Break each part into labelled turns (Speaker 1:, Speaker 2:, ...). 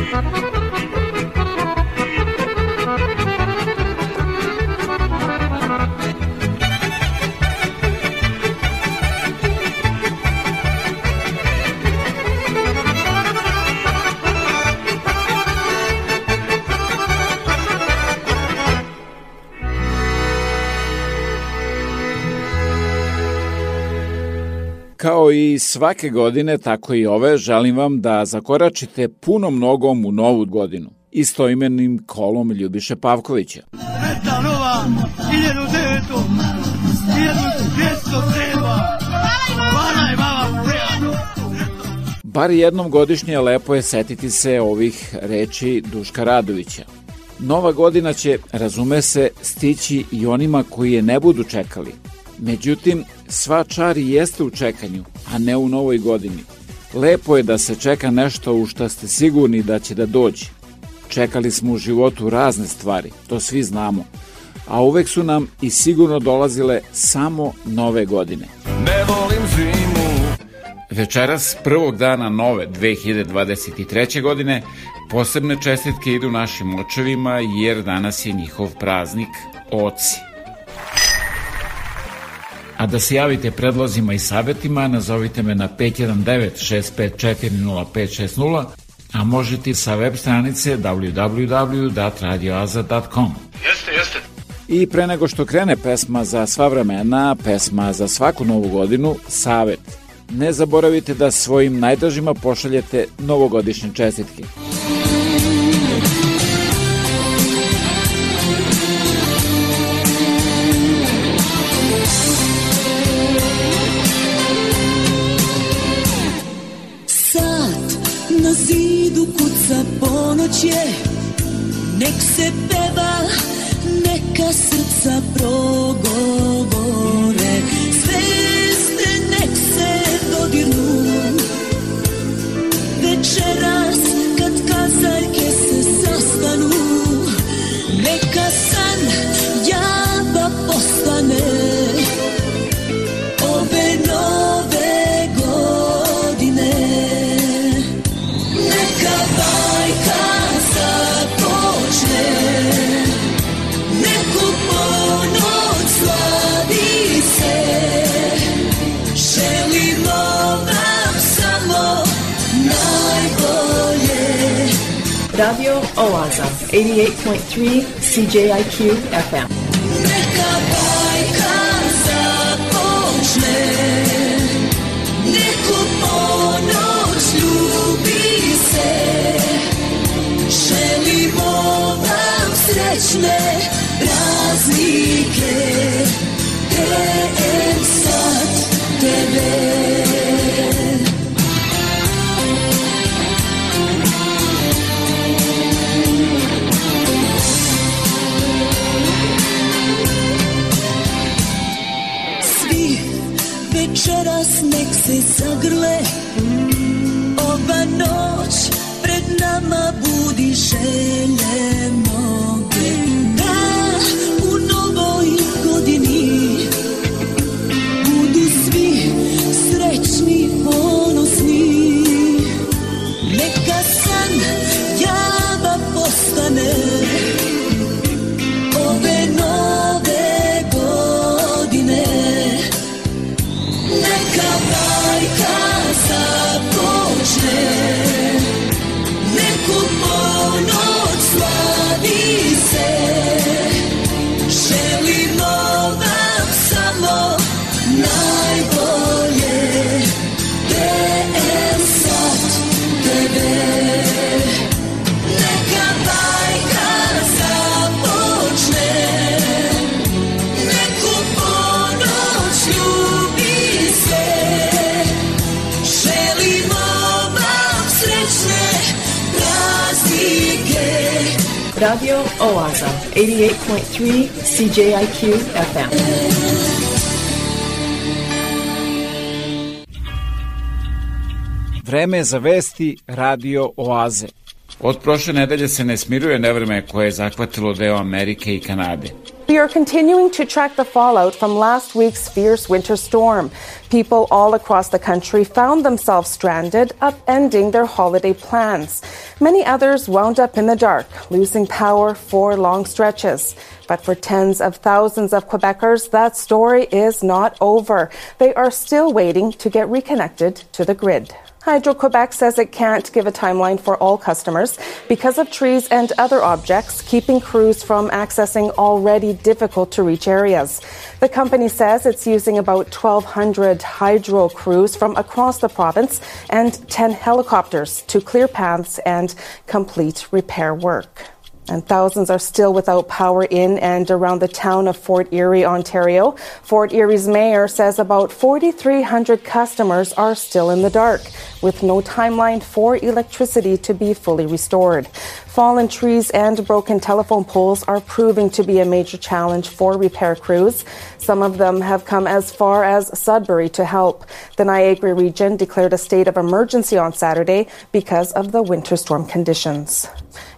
Speaker 1: Thank you. Kao i svake godine, tako i ove, želim vam da zakoračite punom nogom u novu godinu istoimenim kolom Ljubiše Pavkovića.
Speaker 2: Sretna nova, 1900, 1207, hvala i vama, prijatno.
Speaker 1: Bar jednom godišnje lepo je setiti se ovih reči Duška Radovića. Nova godina će, razume se, stići i onima koji je ne budu čekali. Međutim, sva čar i jeste u čekanju, a ne u novoj godini. Lepo je da se čeka nešto u što ste sigurni da će da dođe. Čekali smo u životu razne stvari, to svi znamo, a uvek su nam i sigurno dolazile samo nove godine.
Speaker 3: Ne volim zimu
Speaker 1: Večeras, prvog dana nove 2023. godine, posebne čestitke idu našim očevima jer danas je njihov praznik Oci. A da se javite predlozima i savetima, nazovite me na 519-654-0560, a možete sa web stranice www.radioaza.com.
Speaker 4: Jeste, jeste.
Speaker 1: I pre nego što krene pesma za sva vremena, pesma za svaku novu godinu, savet. Ne zaboravite da svojim najdražima pošaljete novogodišnje čestitke.
Speaker 5: na je Nek se peva, neka srca progovore
Speaker 6: Radio Oaza, 88.3 CJIQ FM.
Speaker 5: Neka bajka započne Neku ponoć ljubi večeras nek se zagrle. Ova noć pred nama budi želje
Speaker 6: Radio Oaza, 88.3 CJIQ FM.
Speaker 1: Vreme za vesti Radio Oaze. Od prošle nedelje se ne smiruje nevreme koje je zahvatilo deo Amerike i Kanade.
Speaker 7: We are continuing to track the fallout from last week's fierce winter storm. People all across the country found themselves stranded, upending their holiday plans. Many others wound up in the dark, losing power for long stretches. But for tens of thousands of Quebecers, that story is not over. They are still waiting to get reconnected to the grid. Hydro Quebec says it can't give a timeline for all customers because of trees and other objects keeping crews from accessing already difficult to reach areas. The company says it's using about 1,200 hydro crews from across the province and 10 helicopters to clear paths and complete repair work. And thousands are still without power in and around the town of Fort Erie, Ontario. Fort Erie's mayor says about 4,300 customers are still in the dark, with no timeline for electricity to be fully restored. Fallen trees and broken telephone poles are proving to be a major challenge for repair crews. Some of them have come as far as Sudbury to help. The Niagara region declared a state of emergency on Saturday because of the winter storm conditions.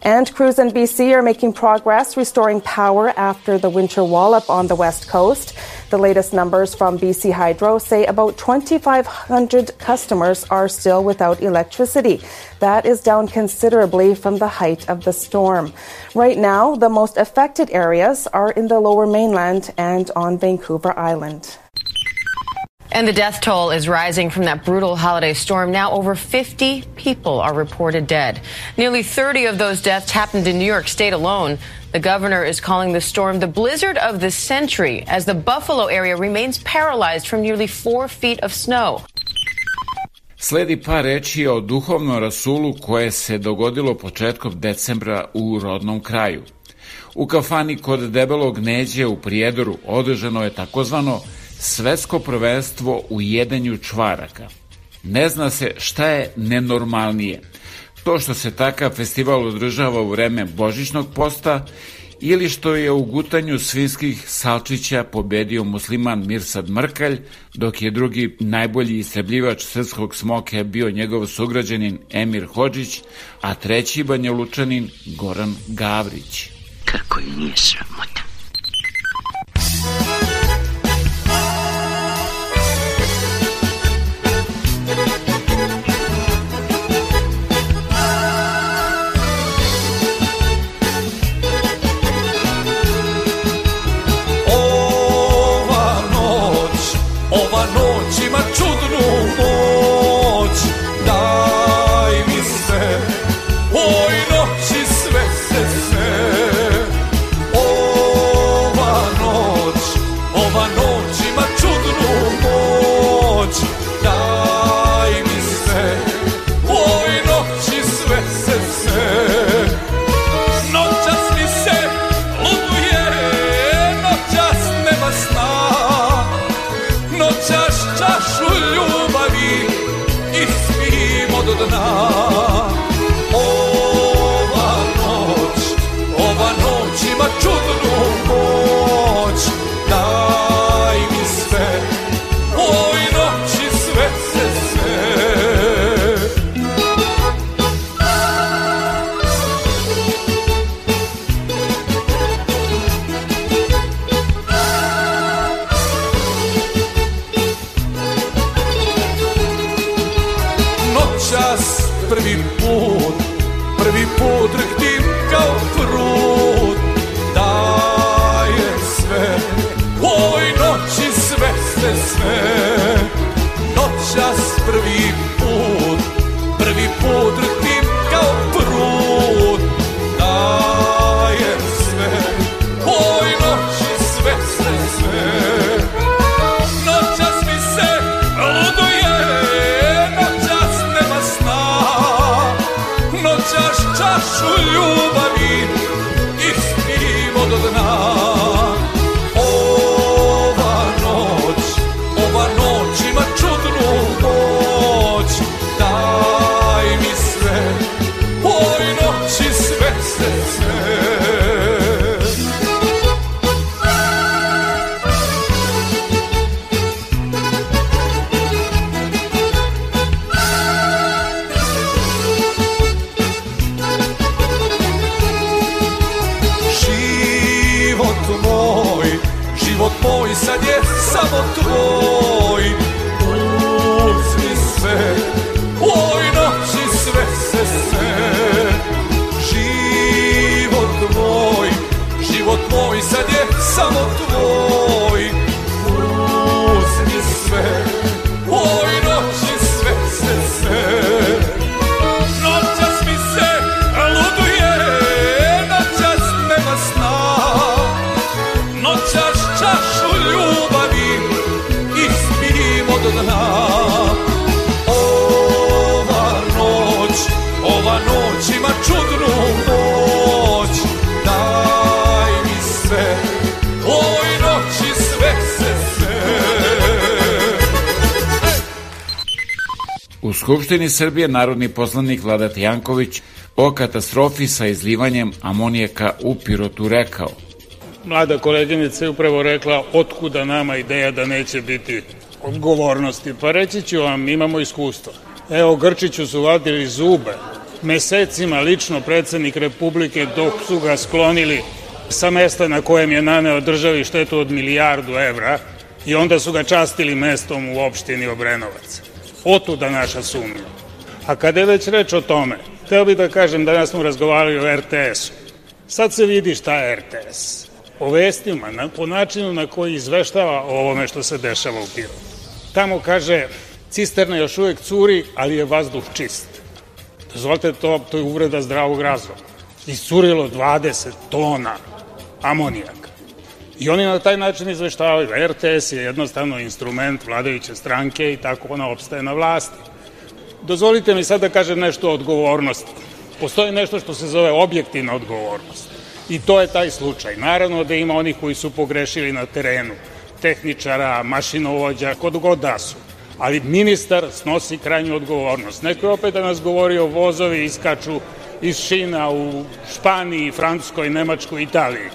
Speaker 7: And crews in BC are making progress restoring power after the winter wallop on the west coast. The latest numbers from BC Hydro say about 2,500 customers are still without electricity. That is down considerably from the height of the storm. Right now, the most affected areas are in the lower mainland and on Vancouver Island.
Speaker 3: And the death toll is rising from that brutal holiday storm. Now over 50 people are reported dead. Nearly 30 of those deaths happened in New York State alone. The governor is calling the storm the blizzard of the century as the Buffalo area remains paralyzed from nearly four feet of snow.
Speaker 1: Sledi par reči o duhovnom rasulu koje se dogodilo početkom decembra u rodnom kraju. U kafani kod debelog neđe u Prijedoru održano je takozvano svetsko prvenstvo u jedenju čvaraka. Ne zna se šta je nenormalnije. To što se takav festival održava u vreme božićnog posta ili što je u gutanju svinskih salčića pobedio musliman Mirsad Mrkalj, dok je drugi najbolji istrebljivač srpskog smoke bio njegov sugrađanin Emir Hođić, a treći Banja Lučanin Goran Gavrić.
Speaker 8: Kako je nije Ova noć ima čudo
Speaker 1: Skupštini Srbije narodni poslanik Vladat Janković o katastrofi sa izlivanjem amonijaka u pirotu rekao.
Speaker 9: Mlada koleginica je upravo rekla otkuda nama ideja da neće biti odgovornosti. Pa reći ću vam, imamo iskustvo. Evo, Grčiću su vadili zube mesecima lično predsednik Republike dok su ga sklonili sa mesta na kojem je naneo državi štetu od milijardu evra i onda su ga častili mestom u opštini Obrenovac. Otuda naša sumnja. A kada je već reč o tome, hteo bih da kažem, danas smo razgovarali o RTS-u. Sad se vidi šta je RTS. O vestima, na, po načinu na koji izveštava o ovome što se dešava u Pirotu. Tamo kaže, cisterna još uvek curi, ali je vazduh čist. Dozvolite to, to je uvreda zdravog razuma. Iscurilo 20 tona amonijaka. I oni na taj način izveštavaju. RTS je jednostavno instrument vladajuće stranke i tako ona opstaje na vlasti. Dozvolite mi sad da kažem nešto o odgovornosti. Postoji nešto što se zove objektivna odgovornost. I to je taj slučaj. Naravno da ima onih koji su pogrešili na terenu, tehničara, mašinovođa, kod god da su. Ali ministar snosi krajnju odgovornost. Neko je opet da nas govori o vozovi iskaču iz šina u Španiji, Francuskoj, Nemačkoj, Italiji.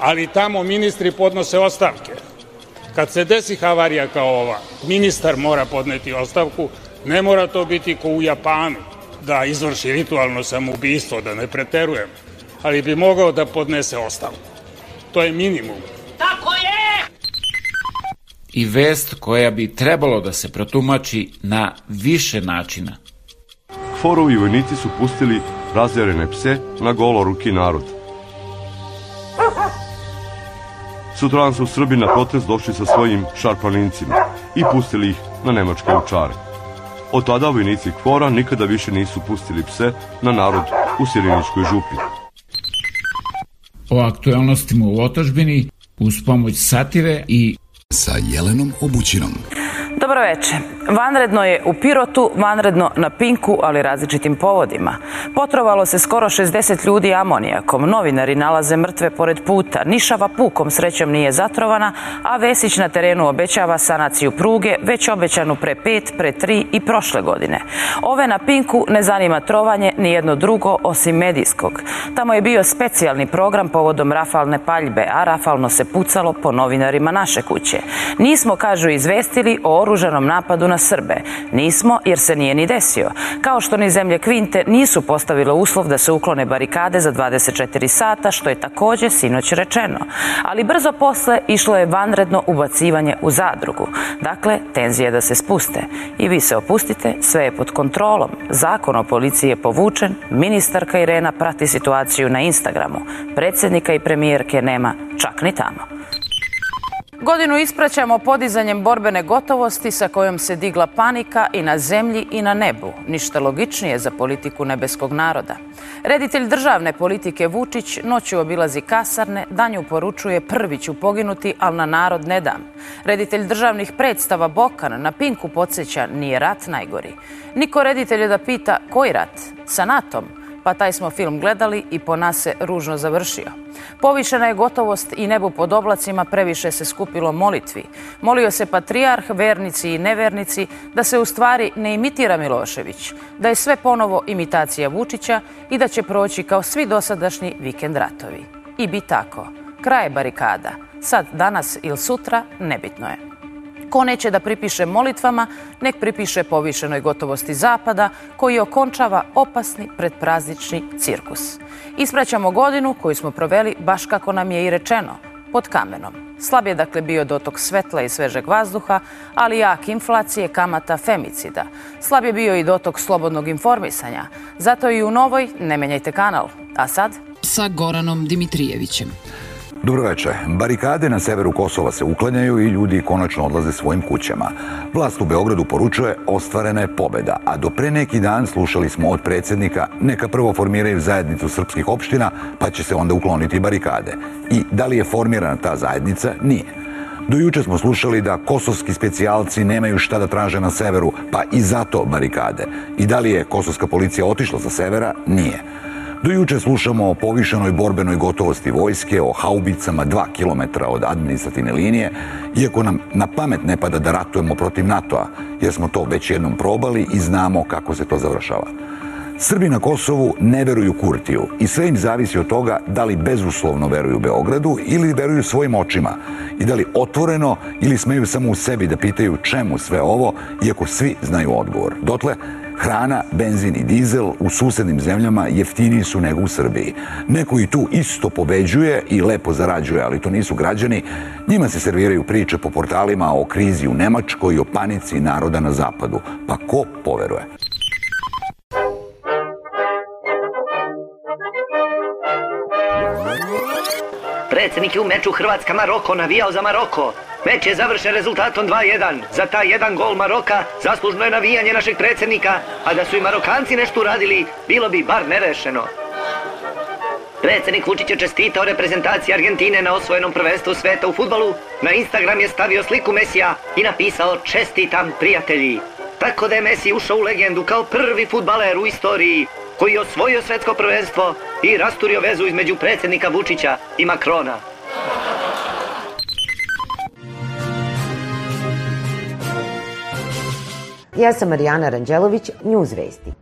Speaker 9: Ali tamo ministri podnose ostavke. Kad se desi havarija kao ova, ministar mora podneti ostavku, ne mora to biti ko u Japanu, da izvrši ritualno samoubistvo, da ne preterujem, ali bi mogao da podnese ostavku. To je minimum.
Speaker 2: Tako je!
Speaker 1: I vest koja bi trebalo da se protumači na više načina.
Speaker 10: Forovi vojnici su pustili razjarene pse na goloruki narod. Sutradan su Srbi na protest došli sa svojim šarplanincima i pustili ih na nemačke učare. Od tada vojnici Kvora nikada više nisu pustili pse na narod u Siriničkoj župi.
Speaker 1: O aktualnostima u otačbini uz pomoć satire i
Speaker 11: sa Jelenom Obućinom.
Speaker 12: Dobro veče. Vanredno je u Pirotu, vanredno na Pinku, ali različitim povodima. Potrovalo se skoro 60 ljudi amonijakom. Novinari nalaze mrtve pored puta. Nišava pukom srećom nije zatrovana, a Vesić na terenu obećava sanaciju pruge, već obećanu pre pet, pre tri i prošle godine. Ove na Pinku ne zanima trovanje ni jedno drugo osim medijskog. Tamo je bio specijalni program povodom rafalne paljbe, a rafalno se pucalo po novinarima naše kuće. Nismo, kažu, izvestili o oružanom napadu na Srbe. Nismo jer se nije ni desio. Kao što ni zemlje Kvinte nisu postavile uslov da se uklone barikade za 24 sata, što je takođe sinoć rečeno. Ali brzo posle išlo je vanredno ubacivanje u zadrugu. Dakle, tenzije da se spuste. I vi se opustite, sve je pod kontrolom. Zakon o policiji je povučen, ministarka Irena prati situaciju na Instagramu. Predsednika i premijerke nema čak ni tamo. Godinu ispraćamo podizanjem borbene gotovosti sa kojom se digla panika i na zemlji i na nebu. Ništa logičnije za politiku nebeskog naroda. Reditelj državne politike Vučić noću obilazi kasarne, danju poručuje prvi ću poginuti, ali na narod ne dam. Reditelj državnih predstava Bokan na Pinku podsjeća nije rat najgori. Niko reditelje da pita koji rat? Sa NATO-om? Pa taj smo film gledali i po nas se ružno završio. Povišena je gotovost i nebo pod oblacima previše se skupilo molitvi. Molio se patrijarh, vernici i nevernici da se u stvari ne imitira Milošević, da je sve ponovo imitacija Vučića i da će proći kao svi dosadašnji vikend ratovi. I bi tako. Kraj barikada. Sad, danas ili sutra, nebitno je. Ko neće da pripiše molitvama, nek pripiše povišenoj gotovosti Zapada, koji okončava opasni predpraznični cirkus. Ispraćamo godinu koju smo proveli baš kako nam je i rečeno, pod kamenom. Slab je dakle bio dotok svetla i svežeg vazduha, ali jak inflacije, kamata, femicida. Slab je bio i dotok slobodnog informisanja. Zato i u novoj ne menjajte kanal. A sad?
Speaker 13: Sa Goranom Dimitrijevićem.
Speaker 11: Dobroveče. Barikade na severu Kosova se uklanjaju i ljudi konačno odlaze svojim kućama. Vlast u Beogradu poručuje ostvarena je pobeda, a do pre neki dan slušali smo od predsednika neka prvo formiraju zajednicu srpskih opština, pa će se onda ukloniti barikade. I da li je formirana ta zajednica? Nije. Do juče smo slušali da kosovski specijalci nemaju šta da traže na severu, pa i zato barikade. I da li je kosovska policija otišla sa severa? Nije. Do juče slušamo o povišenoj borbenoj gotovosti vojske, o haubicama 2 km od administrativne linije, iako nam na pamet ne pada da ratujemo protiv NATO-a, jer smo to već jednom probali i znamo kako se to završava. Srbi na Kosovu ne veruju Kurtiju i sve im zavisi od toga da li bezuslovno veruju Beogradu ili veruju svojim očima i da li otvoreno ili smeju samo u sebi da pitaju čemu sve ovo, iako svi znaju odgovor. Dotle, Hrana, benzin i dizel u susednim zemljama jeftiniji su nego u Srbiji. Neko i tu isto pobeđuje i lepo zarađuje, ali to nisu građani. Njima se serviraju priče po portalima o krizi u Nemačkoj i o panici naroda na zapadu. Pa ko poveruje?
Speaker 14: Predsednik je u meču Hrvatska-Maroko navijao za Maroko. Meč je završen rezultatom 2-1. Za taj jedan gol Maroka zaslužno je navijanje našeg predsednika, a da su i Marokanci nešto uradili, bilo bi bar nerešeno. Predsednik Vučić je čestitao reprezentaciji Argentine na osvojenom prvenstvu sveta u futbalu. Na Instagram je stavio sliku Mesija i napisao čestitam prijatelji. Tako da je Messi ušao u legendu kao prvi futbaler u istoriji koji je osvojio svetsko prvenstvo i rasturio vezu između predsednika Vučića i Makrona.
Speaker 15: Ja sam Marijana Ranđelović, News Vesti.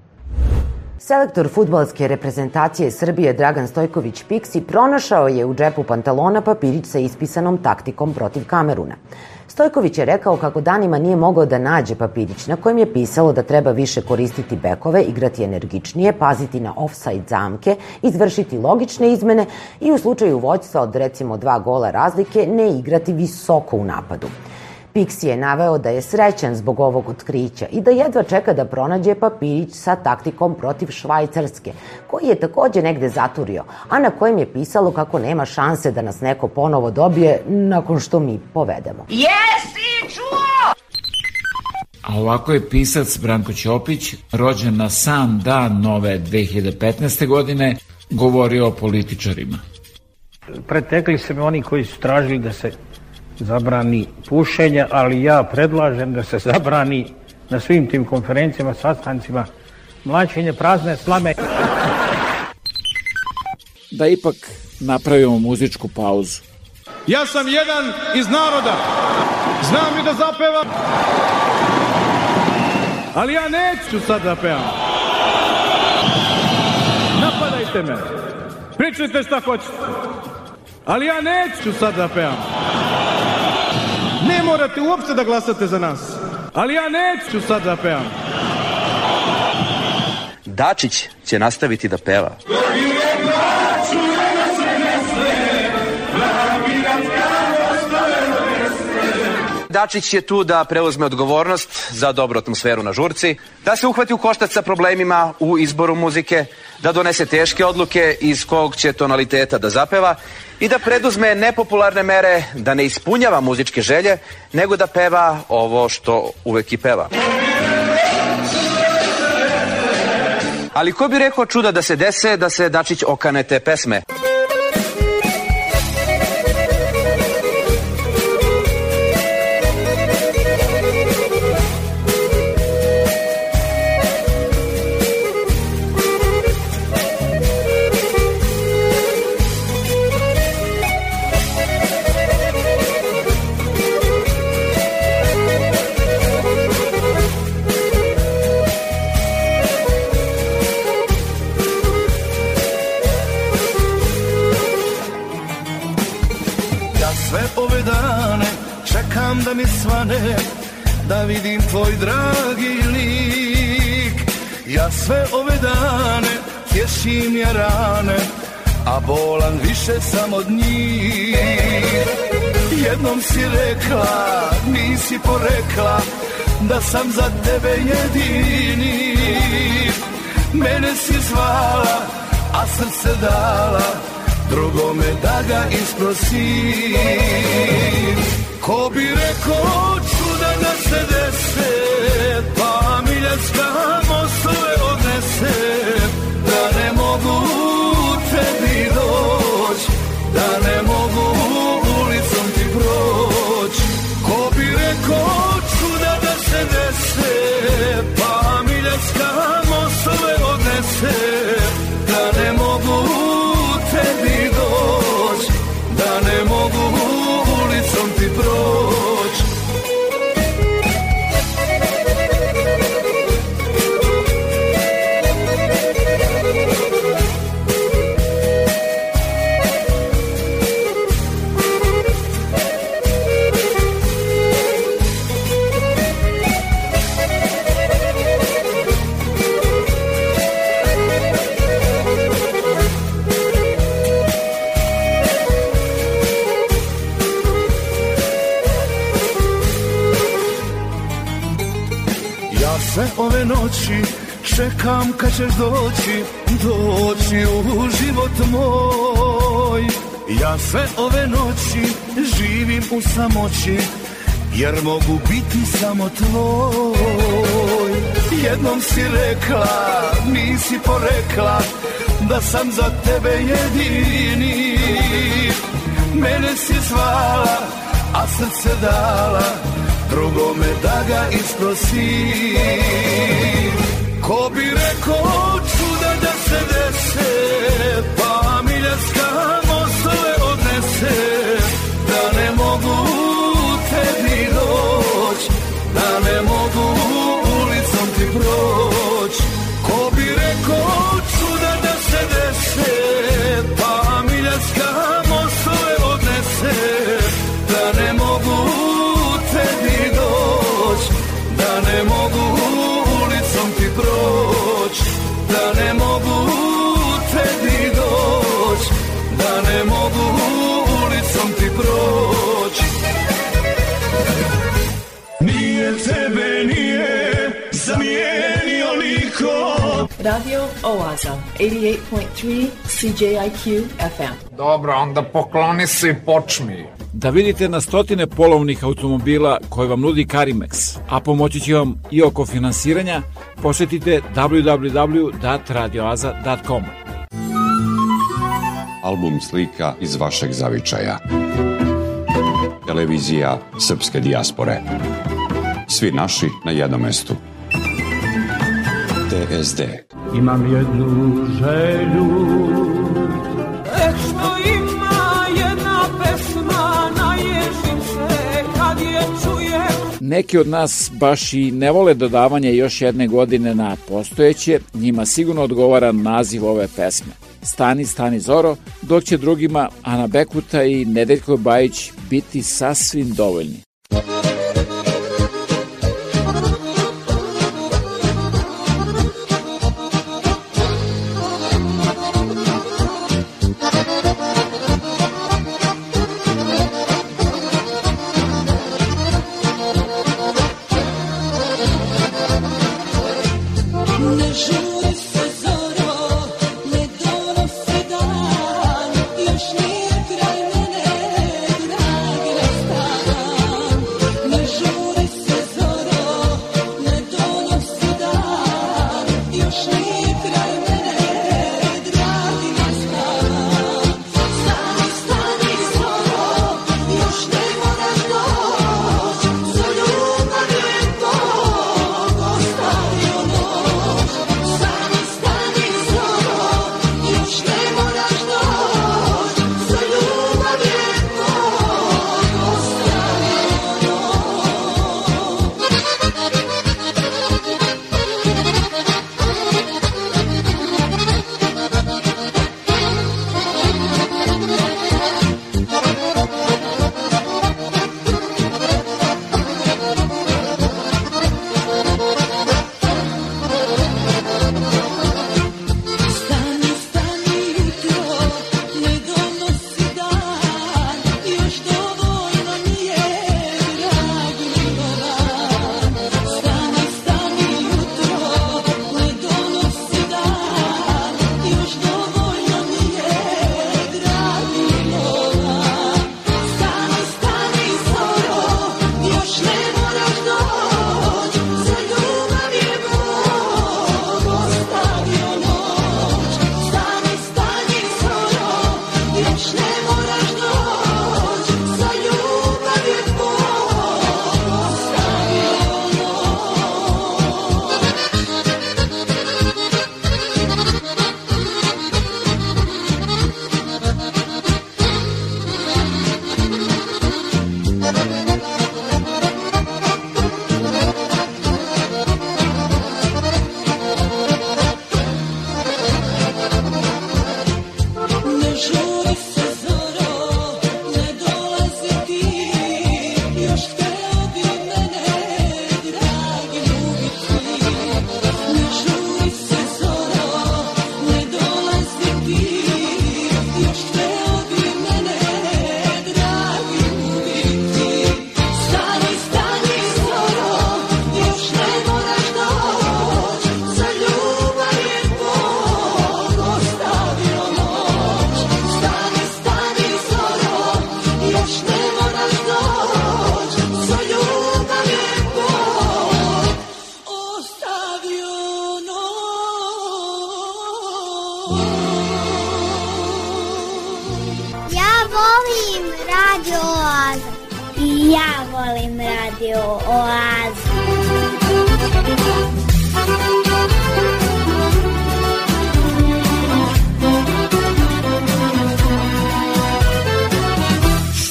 Speaker 15: Selektor futbalske reprezentacije Srbije Dragan Stojković Piksi pronašao je u džepu pantalona papirić sa ispisanom taktikom protiv Kameruna. Stojković je rekao kako danima nije mogao da nađe papirić na kojem je pisalo da treba više koristiti bekove, igrati energičnije, paziti na offside zamke, izvršiti logične izmene i u slučaju vođstva od recimo dva gola razlike ne igrati visoko u napadu. Pixi je naveo da je srećan zbog ovog otkrića i da jedva čeka da pronađe papirić sa taktikom protiv Švajcarske, koji je takođe negde zaturio, a na kojem je pisalo kako nema šanse da nas neko ponovo dobije nakon što mi povedemo.
Speaker 2: Jesi čuo?
Speaker 1: A ovako je pisac Branko Ćopić, rođen na sam dan nove 2015. godine, govorio o političarima.
Speaker 16: Pretekli se mi oni koji su tražili da se zabrani pušenje, ali ja predlažem da se zabrani na svim tim konferencijama, sastancima, mlačenje prazne slame.
Speaker 1: Da ipak napravimo muzičku pauzu.
Speaker 17: Ja sam jedan iz naroda. Znam i da zapevam. Ali ja neću sad da pevam. Napadajte me. Pričajte šta hoćete. Ali ja neću sad da pevam. Morate uopšte da glasate za nas. Ali ja neću sad da pevam.
Speaker 18: Dačić će nastaviti da peva. Dačić je tu da preuzme odgovornost za dobru atmosferu na žurci, da se uhvati u koštac sa problemima u izboru muzike, da donese teške odluke iz kog će tonaliteta da zapeva i da preduzme nepopularne mere da ne ispunjava muzičke želje, nego da peva ovo što uvek i peva. Ali ko bi rekao čuda da se dese da se Dačić okane te pesme?
Speaker 19: Sve ove dane tješim je rane A bolan više sam od njih. Jednom si rekla, nisi porekla Da sam za tebe jedini. Mene si zvala, a srce dala drugome da ga isprosim. Ko bi rekao čuda da se dese Pa miljačka čekam kad ćeš doći, doći u život moj. Ja sve ove noći živim u samoći, jer mogu biti samo tvoj. Jednom si rekla, nisi porekla, da sam za tebe jedini. Mene si zvala, a srce dala, drugome da ga isprosi. Ko bi rekao čuda da se dese, pa miljarska mostove odnese, da ne mogu tebi doć, da ne mogu ulicom ti proć.
Speaker 20: Radio Oaza, 88.3 CJIQ FM.
Speaker 21: Dobro, onda pokloni se i počmi.
Speaker 1: Da vidite na stotine polovnih automobila koje vam nudi Carimex, a pomoći će vam i oko finansiranja, posetite www.radioaza.com.
Speaker 22: Album slika iz vašeg zavičaja. Televizija Srpske dijaspore. Svi naši na jednom mestu. TSD.
Speaker 16: Imam jednu želju
Speaker 23: Večno ima jedna pesma, naježim se kad je čujem.
Speaker 1: Neki od nas baš i ne vole dodavanje još jedne godine na postojeće, njima sigurno odgovara naziv ove pesme. Stani, stani Zoro, dok će drugima Ana Bekuta i Nedeljko Bajić biti sasvim dovoljni.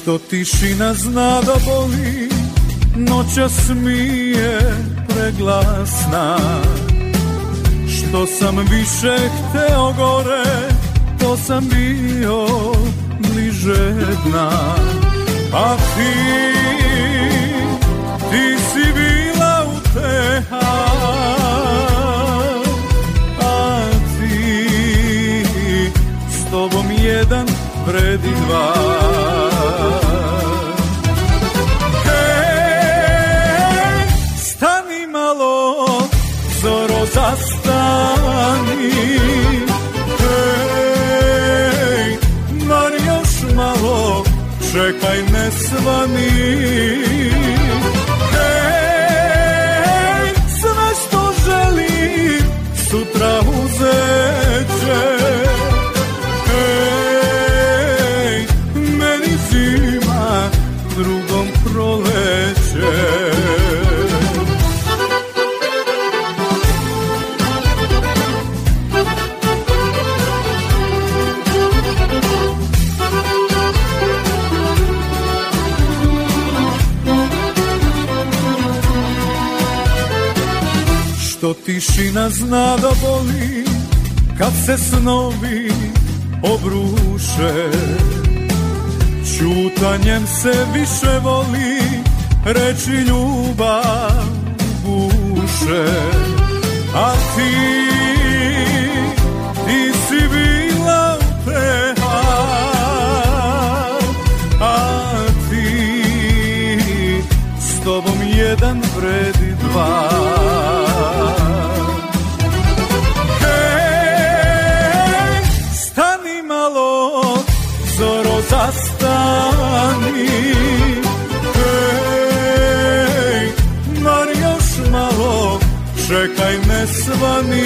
Speaker 19: Što tišina zna da boli Noća smije preglasna. Što sam više hteo gore To sam bio bliže dna. A ti, ti si bila uteha A ti, s tobom jedan vredi dva čekaj ne svani Hej, sve što želim, sutra uzeće. Hej, meni zima, drugom proleće tišina zna da boli Kad se snovi obruše. Ćutanjem se više voli Reći ljubav buše A ti, ti si bila uteha A ti, s tobom jedan vredi dva zastani Hej, mar još malo, čekaj ne svani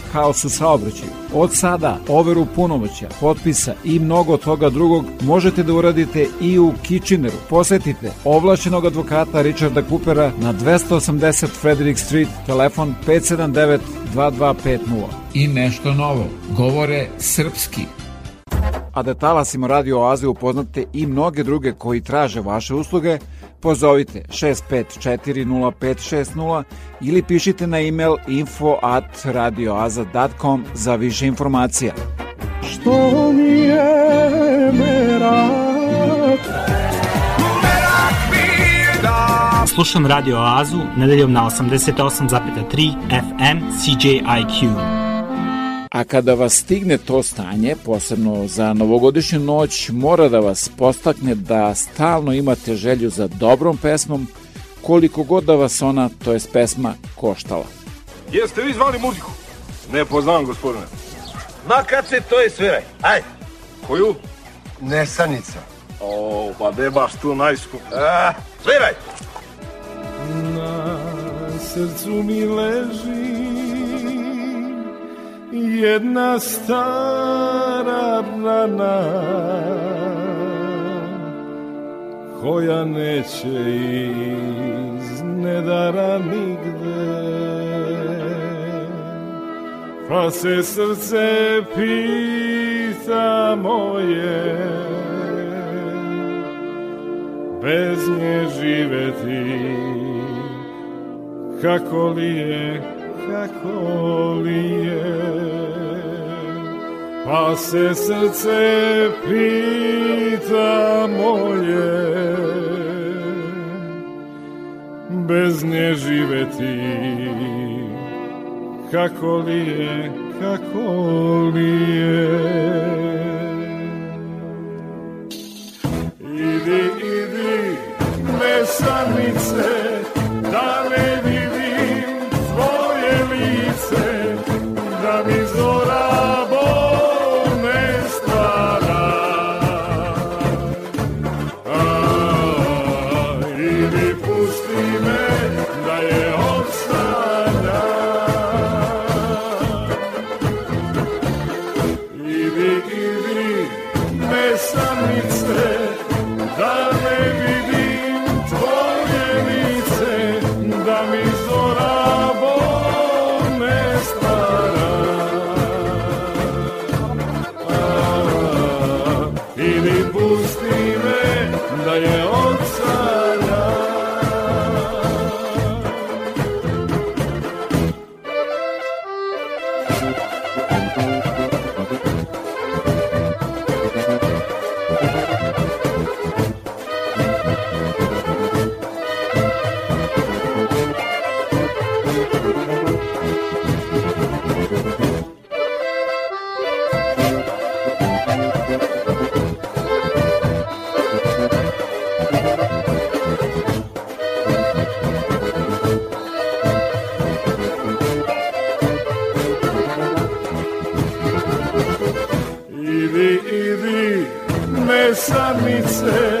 Speaker 1: haos u saobraćaju. Od sada overu punomoća, potpisa i mnogo toga drugog možete da uradite i u Kitcheneru. Posetite ovlašenog advokata Richarda Coopera na 280 Frederick Street, telefon 579 2250. I nešto novo, govore srpski. A da talasimo Radio Oaze upoznate i mnoge druge koji traže vaše usluge, pozovite 6540560 ili pišite na e-mail info at radioaza.com za više informacija.
Speaker 19: Što mi je merak
Speaker 24: Slušam Radio Oazu nedeljom na 88,3 FM CJIQ.
Speaker 1: A kada vas stigne to stanje, posebno za novogodišnju noć, mora da vas postakne da stalno imate želju za dobrom pesmom, koliko god da vas ona, to jest pesma, koštala.
Speaker 25: Jeste vi zvali muziku?
Speaker 26: Ne poznam, gospodine.
Speaker 25: Ma kad se to je sviraj, ajde.
Speaker 16: Koju? Nesanica. O, pa de baš tu najskup. A, sviraj!
Speaker 27: Na srcu mi leži jedna stara rana koja neće iz nedara nigde. Pa se srce pita moje bez nje živeti kako li je kako li je. Pa se srce pita moje bez nje živeti kako li je kako li je? Idi idi mesanice da ne
Speaker 1: say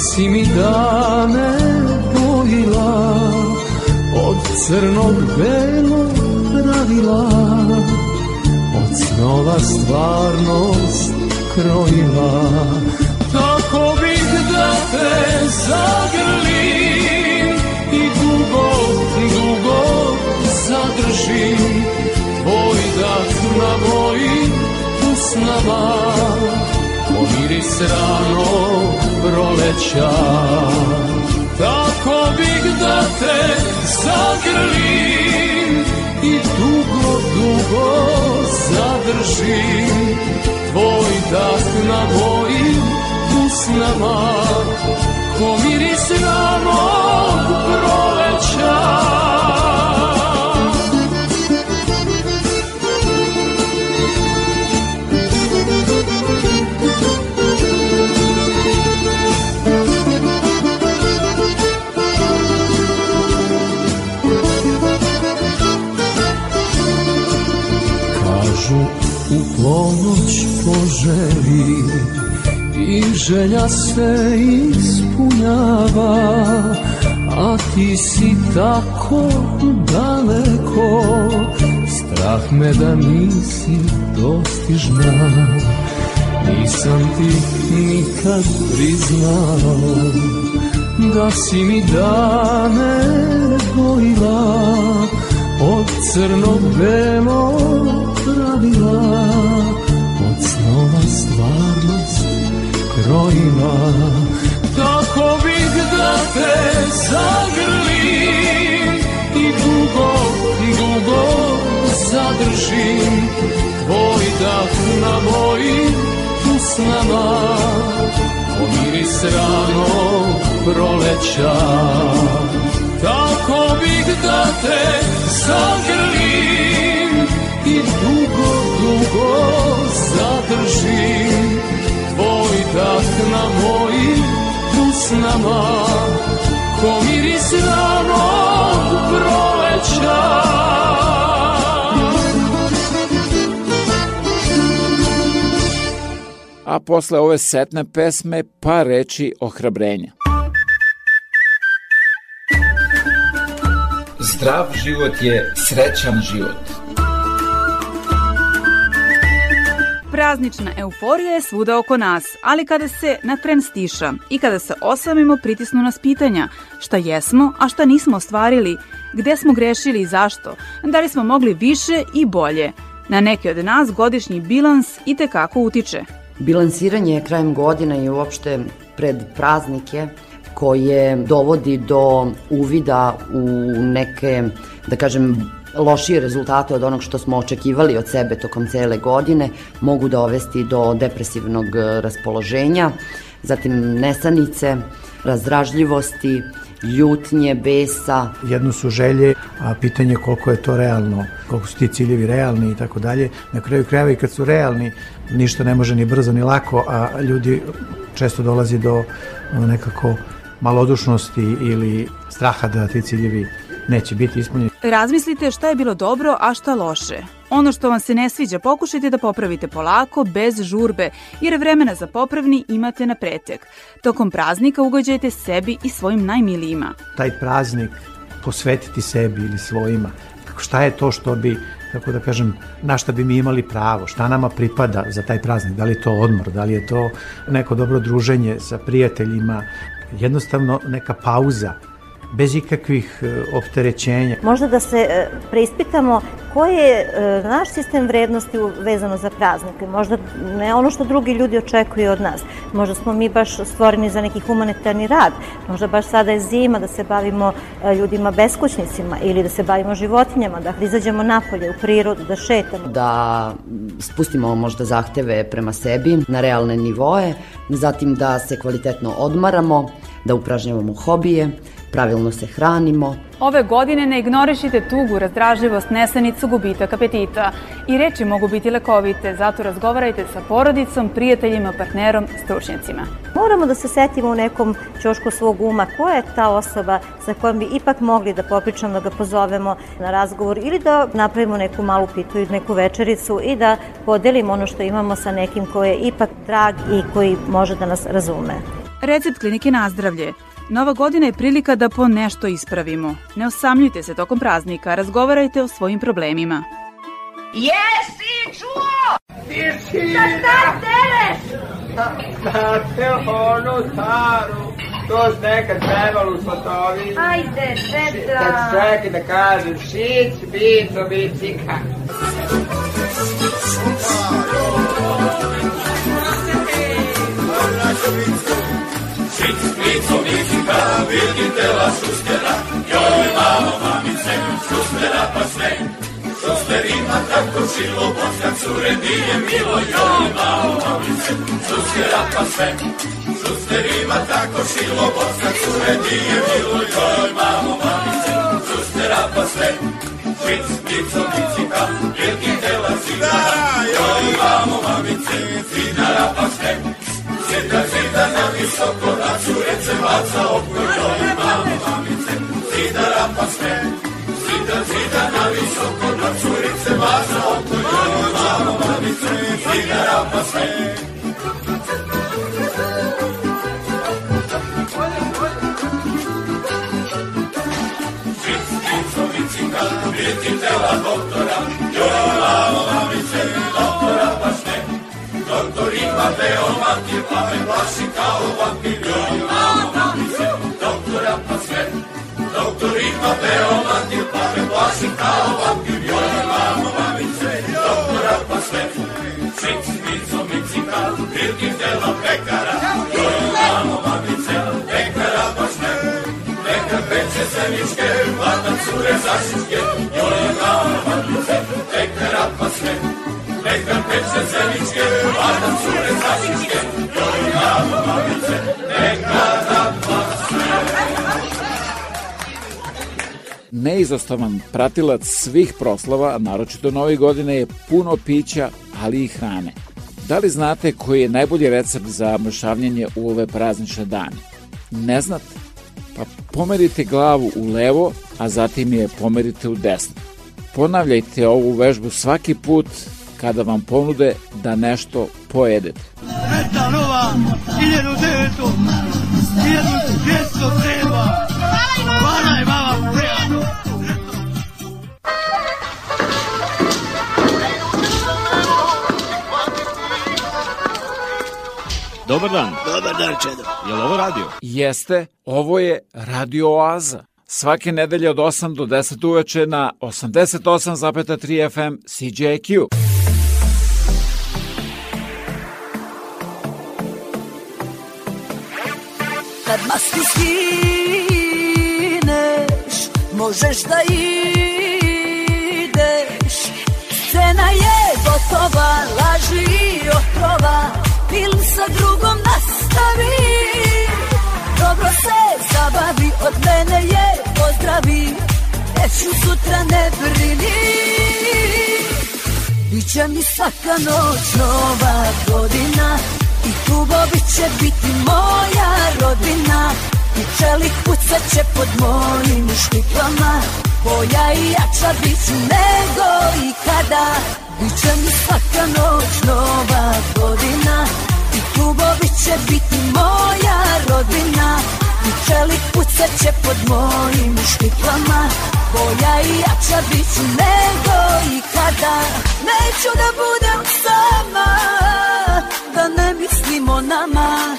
Speaker 27: Si mi dane bojila od crnog belog pravila
Speaker 8: od snova stvarnost krojila. Tako bih da te zagrlim i dugo, dugo zadržim Tvoj dah na mojim usnama Pomiris rano proleća. Tako bih da te zagrlim i dugo, dugo zadržim. Tvoj dah na mojim usnama Ko miris ranog proleća poželi i želja se ispunjava a ti si tako daleko. Strah me da nisi dostižna nisam ti nikad priznao da si mi dane bojila od crno-belo pravila krojila tako bih da te zagrlim i dugo, dugo zadržim tvoj dah na mojim usnama. Pomiris rano proleća. Tako bih da te zagrlim i dugo, dugo zadržim tvoj dah na mojim usnama ko miris ranog proleća
Speaker 1: A posle ove setne pesme pa reči ohrabrenja.
Speaker 28: Zdrav život je srećan život.
Speaker 25: Praznična euforija je svuda oko nas, ali kada se na tren stiša i kada se osamimo pritisnu nas pitanja šta jesmo, a šta nismo ostvarili, gde smo grešili i zašto, da li smo mogli više i bolje. Na neke od nas godišnji bilans i tekako utiče.
Speaker 29: Bilansiranje krajem godina i uopšte pred praznike koje dovodi do uvida u neke, da kažem, lošije rezultate od onog što smo očekivali od sebe tokom cele godine, mogu dovesti do depresivnog raspoloženja, zatim nesanice, razdražljivosti, ljutnje, besa.
Speaker 16: Jedno su želje, a pitanje koliko je to realno, koliko su ti ciljevi realni i tako dalje. Na kraju krajeva i kad su realni, ništa ne može ni brzo ni lako, a ljudi često dolazi do nekako malodušnosti ili straha da ti ciljevi neće biti ispunjeni.
Speaker 25: Razmislite šta je bilo dobro, a šta loše. Ono što vam se ne sviđa pokušajte da popravite polako, bez žurbe, jer vremena za popravni imate na pretek. Tokom praznika ugođajte sebi i svojim najmilijima.
Speaker 16: Taj praznik posvetiti sebi ili svojima. Šta je to što bi kako da kažem, na šta bi mi imali pravo, šta nama pripada za taj praznik, da li je to odmor, da li je to neko dobro druženje sa prijateljima, jednostavno neka pauza bez ikakvih e, opterećenja.
Speaker 26: Možda da se e, preispitamo koji je e, naš sistem vrednosti vezano za praznike. Možda ne ono što drugi ljudi očekuju od nas. Možda smo mi baš stvoreni za neki humanitarni rad. Možda baš sada je zima da se bavimo ljudima beskućnicima ili da se bavimo životinjama, da izađemo napolje u prirodu, da šetamo.
Speaker 29: Da spustimo možda zahteve prema sebi na realne nivoe, zatim da se kvalitetno odmaramo, da upražnjavamo hobije, pravilno se hranimo.
Speaker 25: Ove godine ne ignorišite tugu, razdražljivost, nesanicu, gubitak apetita. I reči mogu biti lekovite, zato razgovarajte sa porodicom, prijateljima, partnerom, stručnjacima.
Speaker 26: Moramo da se setimo u nekom čošku svog uma koja je ta osoba sa kojom bi ipak mogli da popričamo, da ga pozovemo na razgovor ili da napravimo neku malu pitu i neku večericu i da podelimo ono što imamo sa nekim koji je ipak drag i koji može da nas razume.
Speaker 25: Recept klinike Nazdravlje Nova godina je prilika da po nešto ispravimo. Ne osamljujte se tokom praznika, razgovarajte o svojim problemima.
Speaker 30: Jesi
Speaker 2: čuo!
Speaker 31: Ti si...
Speaker 2: Šta šta tereš?
Speaker 31: Na telefonu staru. To se nekad trebalo u Slotovi.
Speaker 2: Ajde, deda.
Speaker 31: Da čekaj da kažem, šic, bico, bicika.
Speaker 32: Šic, bico, bicika, vidite la šustera, joj mamo, mamice, šustera pa sve. Šuster ima tako šilo, boska cure nije milo, joj mamo, mamice, šustera pa sve. Šuster ima tako šilo, boska cure nije milo, joj mamo, mamice, šustera pa sve. Šic, bico, bicika, vidite la šustera, joj mamo, mamice, zidara pa sve. Zida, zida na visoko, na curece baca oko, joj mamo, mamice, zida rapa sve. Zida, zida na visoko, na curice baca oko, joj mamo, mamice, zida rapa sve. Žic, žico, vicika, viditela doktora, mamo, mamice, doktora pa sve. Doktor ima beomatir, pa me plaši kao vampir, joj mamo, mamice, doktora pa sve. Šic, mico, micika, virgin dela pekara, joj mamo, mamice, pekara pa sve. Pekar peče zemičke, vlada cure zašiške, joj peče cure joj pa sve.
Speaker 1: Neizostavan pratilac svih proslava, naročito nove godine, je puno pića, ali i hrane. Da li znate koji je najbolji recept za mršavljenje u ove praznične dane? Ne znate? Pa pomerite glavu u levo, a zatim je pomerite u desno. Ponavljajte ovu vežbu svaki put kada vam ponude da nešto pojedete.
Speaker 2: Meta nova, 1900, 1200 treba. Hvala je baba, prijatno.
Speaker 33: Dobar dan.
Speaker 2: Dobar dan, Čedo.
Speaker 33: Je li ovo radio?
Speaker 1: Jeste, ovo je Radio Oaza. Svake nedelje od 8 do 10 uveče na 88,3 FM CJQ.
Speaker 5: Kad masku skineš, možeš da ideš. Scena je gotova, laži i otrova Film sa drugom nastavi. Dobro se zabavi, od mene je pozdravi. Neću sutra ne brini Biće mi svaka noć nova godina I klubovi će biti moja rodina. I čelik pucat će pod mojim štiklama Boja i jača bit ću nego ikada. Biće mi svaka noć nova godina. I klubovi će biti moja rodina. I čelik pucat će pod mojim štiklama Boja i jača bit ću nego ikada. Neću da budem sama ne mislim o nama.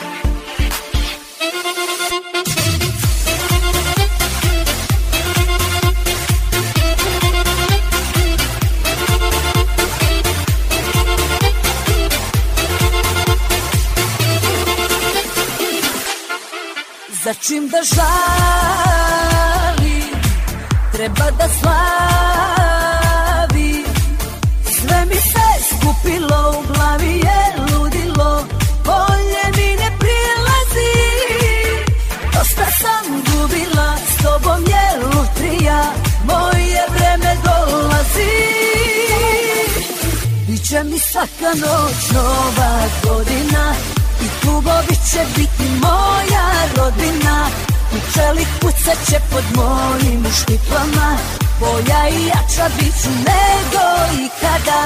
Speaker 5: Za čim da žali Treba da slavi Sve mi se skupilo u glavi svaka noć nova godina. I klubovi će biti moja rodina. I čelik pucat će pod mojim štiklama Boja i jača bit ću nego ikada.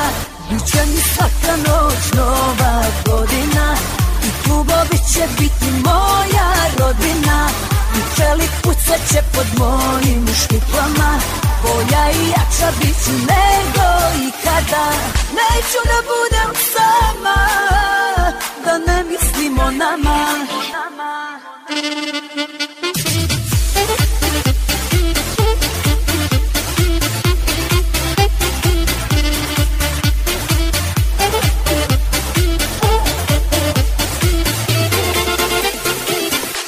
Speaker 5: Biće mi svaka noć nova godina. I klubovi će biti moja rodina. I čelik pucat će pod mojim štiklama Bolja i jača bit ću nego ikada. Neću da budem sama Da ne mislim o nama.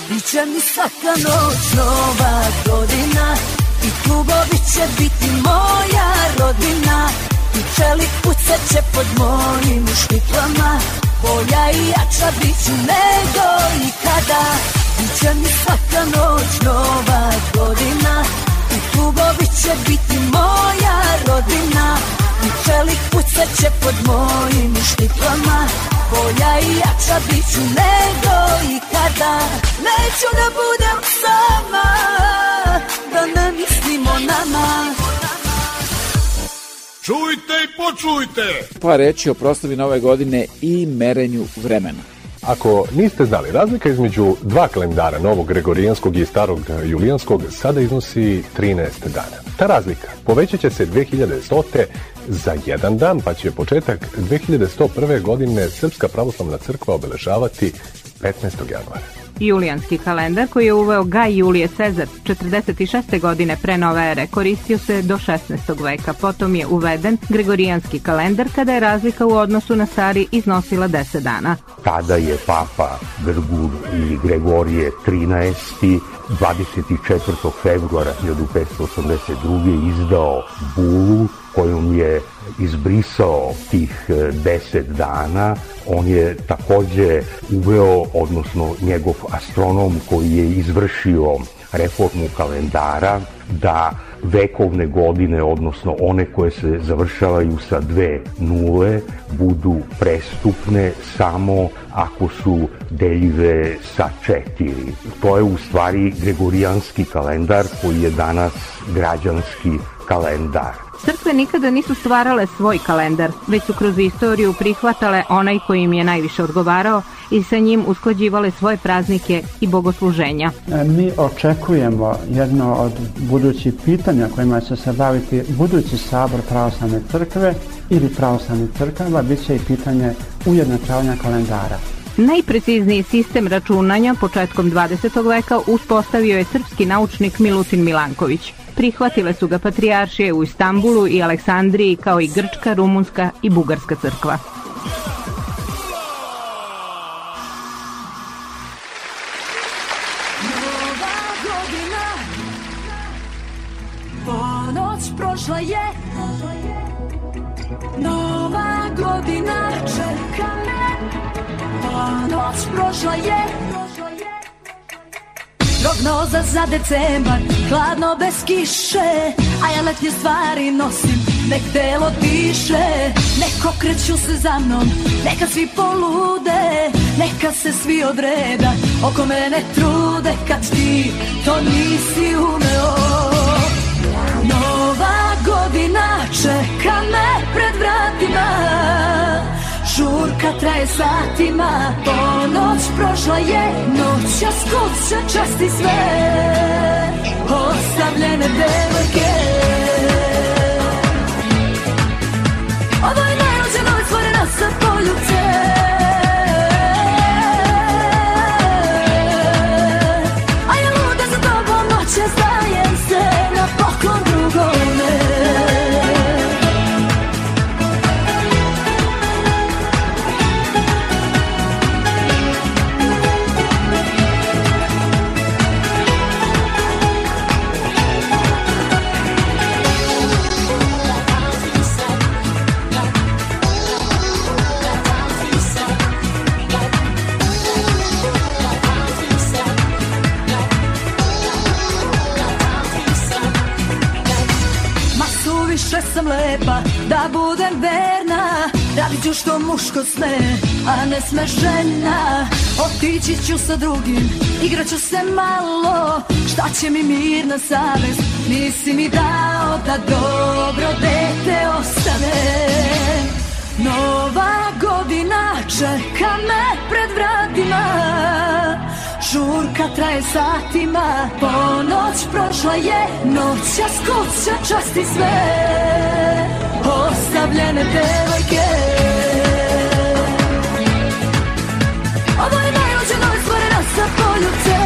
Speaker 5: Biće mi svaka noć nova godina klubovi će biti moja rodina I čelik pucat će pod mojim štiklama Bolja i jača bit ću nego ikada. Biće mi svaka noć nova godina I klubovi će biti moja rodina I čelik pucat će pod mojim štiklama Bolja i jača bit ću nego ikada. Neću da budem sama Da ne mislim o nama
Speaker 34: Čujte i počujte!
Speaker 1: Pa reći o proslavi nove godine i merenju vremena.
Speaker 33: Ako niste znali, razlika između dva kalendara, novog gregorijanskog i starog julijanskog, sada iznosi 13 dana. Ta razlika povećat će se 2100. za jedan dan, pa će početak 2101. godine Srpska pravoslavna crkva obeležavati 15. januara.
Speaker 35: Julijanski kalendar koji je uveo Gaj Julije Cezar 46. godine pre nove ere koristio se do 16. veka. Potom je uveden Gregorijanski kalendar kada je razlika u odnosu na stari iznosila 10 dana.
Speaker 36: Tada je papa Grgur i Gregorije 13. 24. februara 1582. izdao bulu kojom je izbrisao tih e, deset dana. On je takođe uveo, odnosno njegov astronom koji je izvršio reformu kalendara, da vekovne godine, odnosno one koje se završavaju sa dve nule, budu prestupne samo ako su deljive sa četiri. To je u stvari gregorijanski kalendar koji je danas građanski kalendar.
Speaker 35: Crkve nikada nisu stvarale svoj kalendar, već su kroz istoriju prihvatale onaj koji im je najviše odgovarao i sa njim usklađivale svoje praznike i bogosluženja.
Speaker 37: E, mi očekujemo jedno od budućih pitanja kojima će se baviti budući sabor pravoslavne crkve ili pravoslavnih crkava, bit će i pitanje ujednačavanja kalendara.
Speaker 35: Najprecizniji sistem računanja početkom 20. veka uspostavio je srpski naučnik Milutin Milanković. Prihvatile su ga patrijaršije u Istanbulu i Aleksandriji kao i Grčka, Rumunska i Bugarska crkva.
Speaker 5: prošla je Nova godina čeka Noć prošla je Prognoza za decembar, hladno bez kiše A ja letnje stvari nosim, nek telo diše Neko kreću se za mnom, neka svi polude Neka se svi odreda, oko mene trude Kad ti to nisi umeo. Nova godina čeka me pred vratima Žurka traje satima, ponoć prošla je Noća skuća časti sve. Ostavljene devojke. Ovo je najluđa noć stvorena sa poljubce da budem verna Radit ću što muško sme, a ne sme žena. Otići ću sa drugim, igrat ću se malo Šta će mi mirna savest, nisi mi dao Da dobro dete ostane. Nova godina čeka me pred vratima
Speaker 8: Žurka traje satima Ponoć prošla je Noća skuća časti sve ostavljene devojke. Ovo je najluđa noć stvorena sa poljubce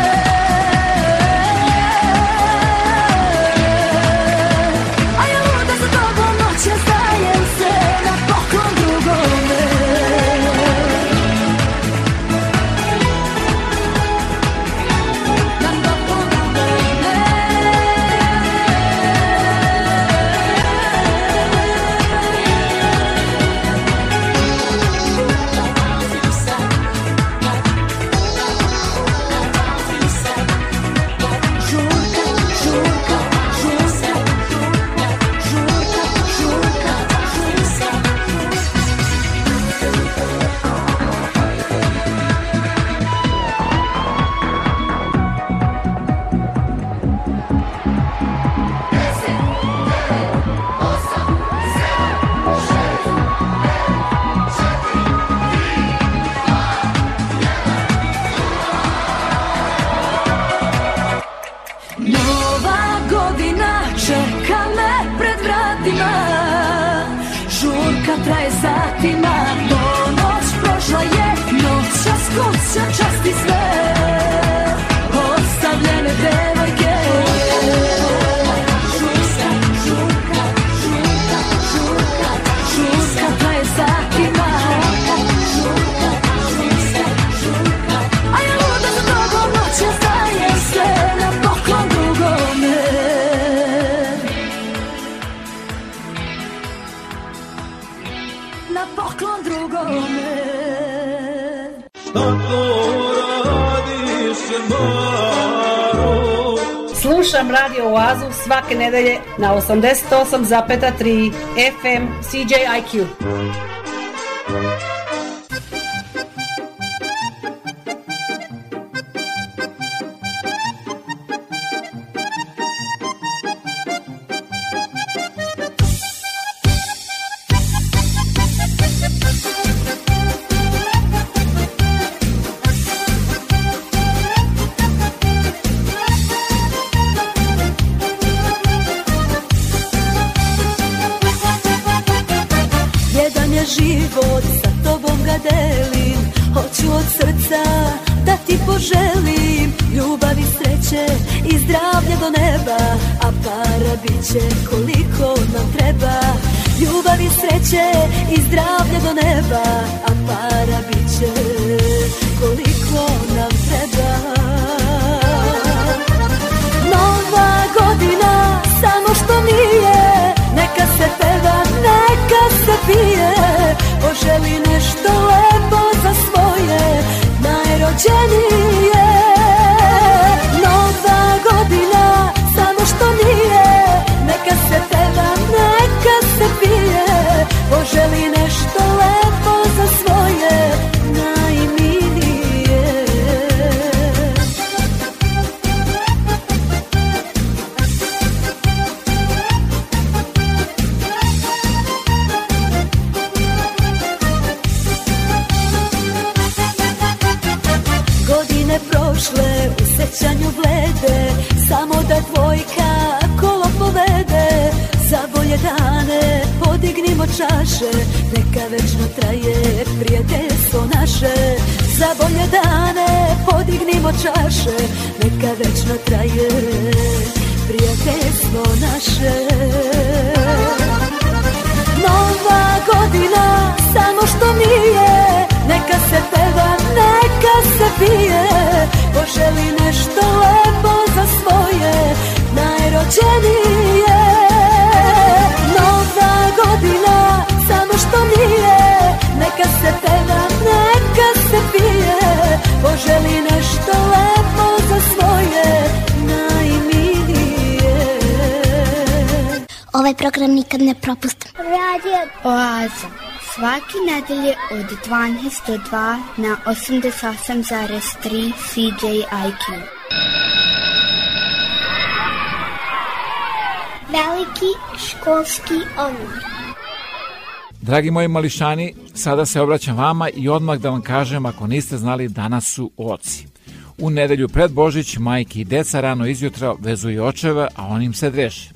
Speaker 5: Slušam Radio Oazu svake nedelje na 88,3 FM CJIQ.
Speaker 38: 1202 na 88,3 CJIQ. Veliki školski omor.
Speaker 1: Dragi moji mališani, sada se obraćam vama i odmah da vam kažem ako niste znali danas su oci. U nedelju pred Božić majke i deca rano izjutra vezuju očeve, a on im se dreše.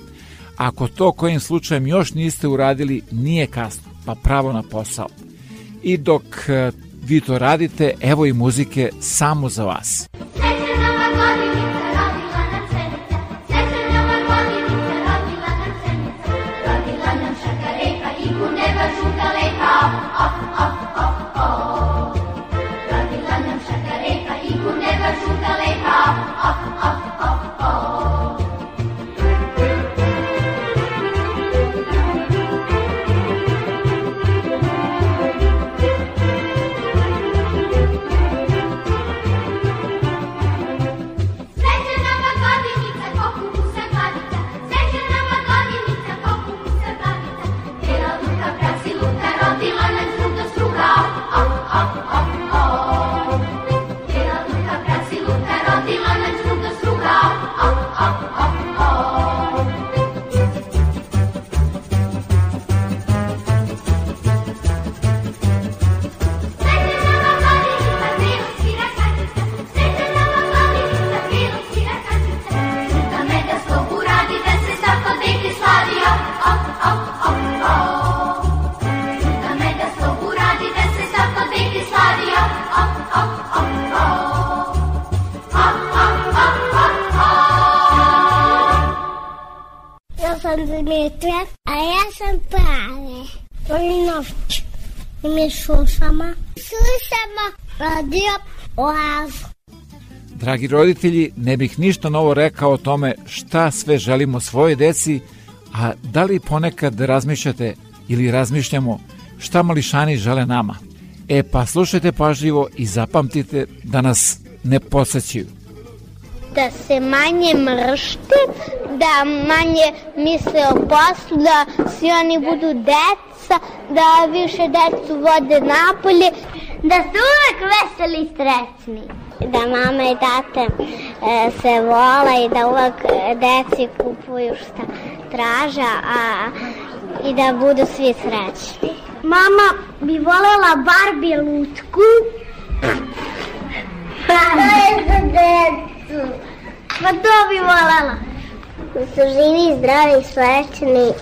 Speaker 1: Ako to kojim slučajem još niste uradili, nije kasno, pa pravo na posao. I dok e, vi to radite, evo i muzike samo za vas.
Speaker 38: Slušamo. Slušamo radio Oazu.
Speaker 1: Dragi roditelji, ne bih ništa novo rekao o tome šta sve želimo svoje deci, a da li ponekad razmišljate ili razmišljamo šta mališani žele nama? E pa slušajte pažljivo i zapamtite da nas ne posećaju
Speaker 38: da se manje mršte, da manje misle o poslu, da svi oni budu deca, da više decu vode napolje, da su uvek veseli i srećni. Da mama i tate e, se vola i da uvek deci kupuju šta traža, a i da budu svi srećni. Mama bi volela Barbie lutku. To je za decu. Pa to bi volela. Živi, zdravi srećni.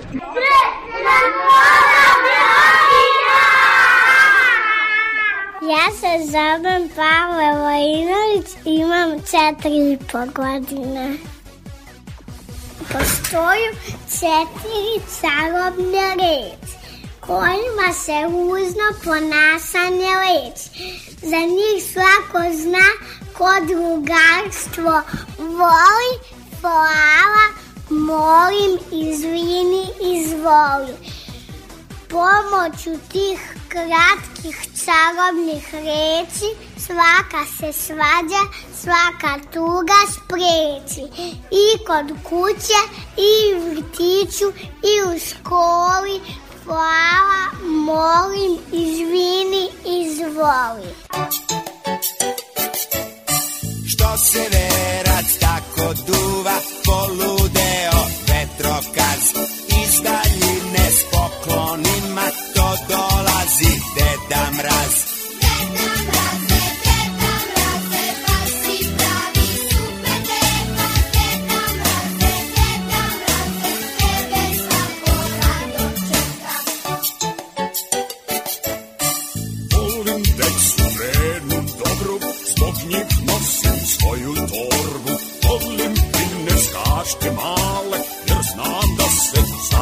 Speaker 38: Ja se zovem Pavle Vojinović imam četiri i po godine. Postoju četiri čarobne reči kojima se uzno ponašanje leči. Za njih svako zna ko drugarstvo voli, hvala, molim, izvini, izvoli. Pomoću tih kratkih čarobnih reči svaka se svađa, svaka tuga spreči. I kod kuće, i u vrtiću, i u školi, hvala, molim, izvini, izvoli.
Speaker 39: Što se verac tako duva, poludeo vetrokaz, iz daljine s poklonima, to dolazi Deda Mraz.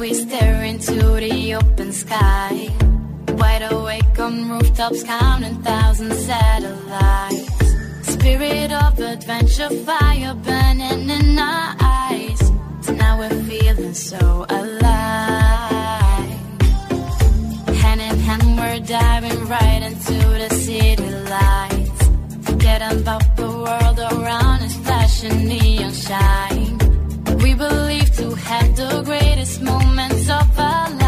Speaker 40: We stare into the open sky. Wide awake on rooftops, counting thousand satellites. Spirit of adventure, fire burning in our eyes. Now we're feeling so alive. Hand in hand, we're diving right into the city lights. Forgetting about the world around us, flashing neon shine. We believe to have the greatest moments of our lives.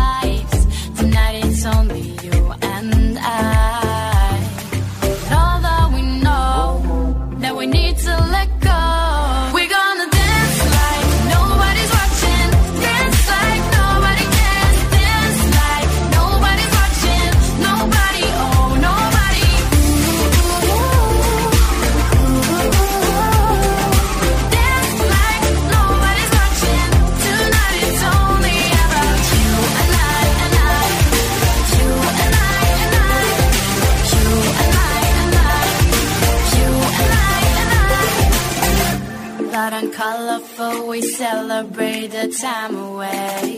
Speaker 40: Celebrate the time away.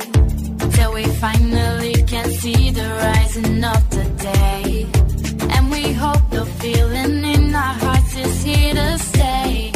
Speaker 40: Till we finally can see the rising of the day. And we hope the feeling in our hearts is here to stay.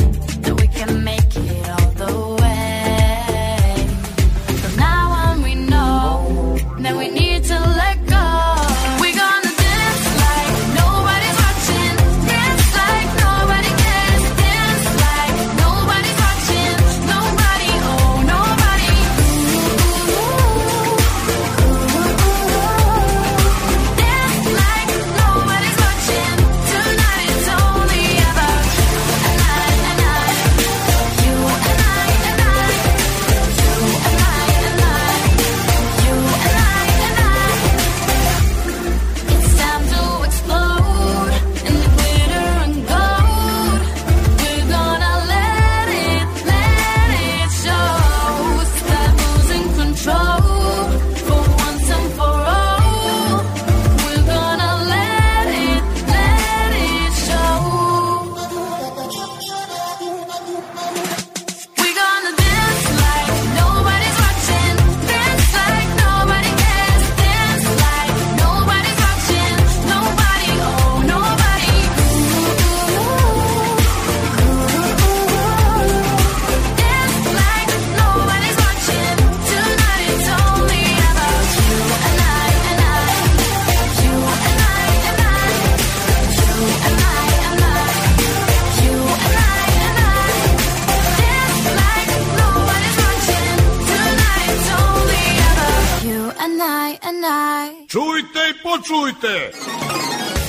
Speaker 39: Čujte!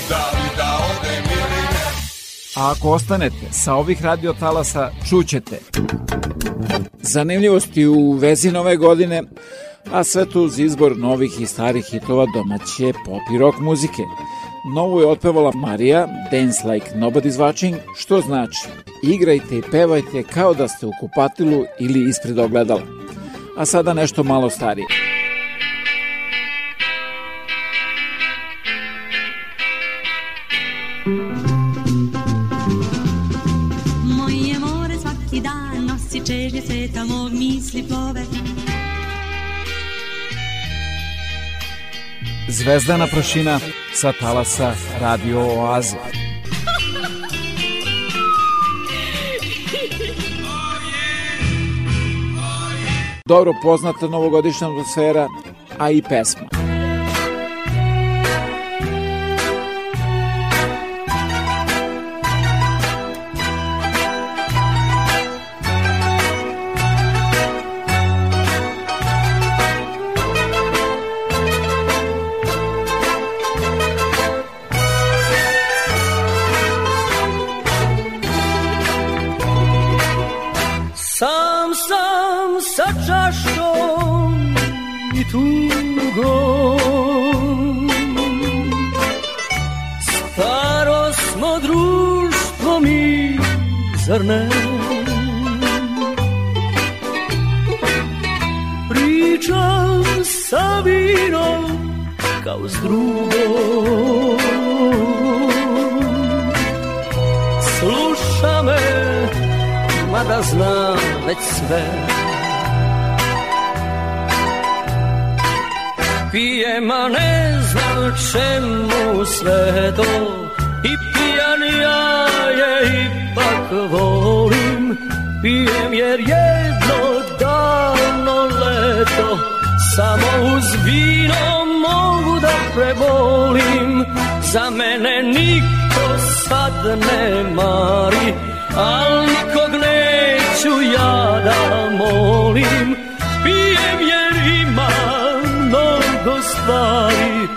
Speaker 39: Da li da odem ili ne?
Speaker 1: A ako ostanete sa ovih radiotalasa, čućete zanimljivosti u vezi nove godine, a sve to uz izbor novih i starih hitova domaće pop i rock muzike. Novu je otpevala Marija, Dance Like Nobody's Watching, što znači igrajte i pevajte kao da ste u kupatilu ili ispred ogledala. A sada nešto malo starije.
Speaker 41: Čežnje sveta mog misli plove
Speaker 1: Zvezdana prašina sa talasa Radio Oaze. Dobro poznata novogodišnja atmosfera, a i pesma.
Speaker 42: Zar ne? Pričam sa vinom kao s drugom Sluša me, mada znam već sve Pijem, a ne znam čemu sve to volim Pijem jer jedno davno leto Samo uz vino mogu da prebolim. Za mene niko sad ne mari Al nikog neću ja da molim. Pijem jer imam mnogo stvari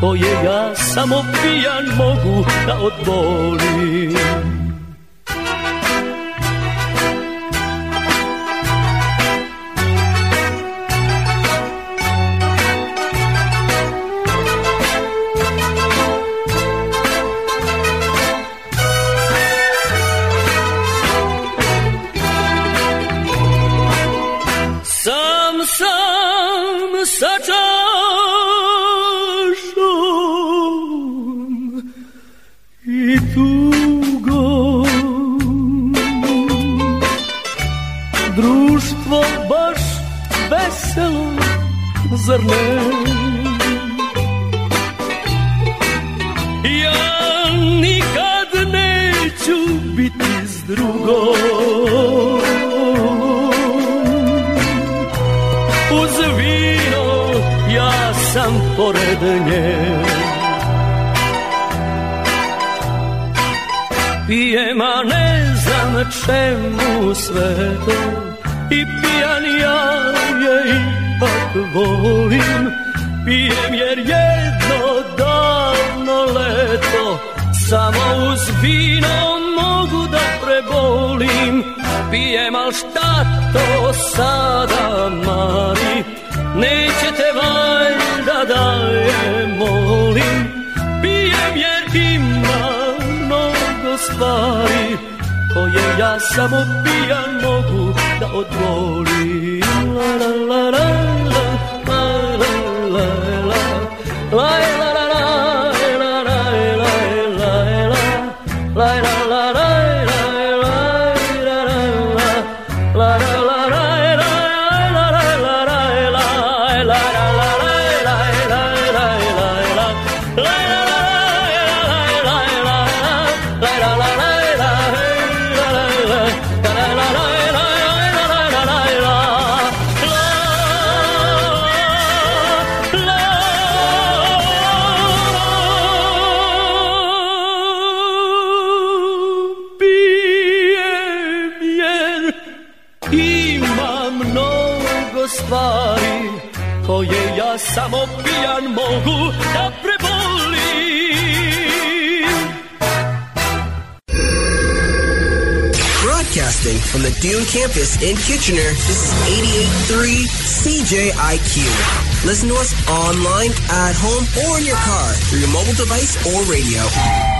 Speaker 42: Koje ja samo pijan mogu da odbolim ja samo pijan mogu da odvolim
Speaker 43: from the Dune campus in Kitchener, this is 88.3 CJIQ. Listen to us online, at home, or in your car through your mobile device or radio.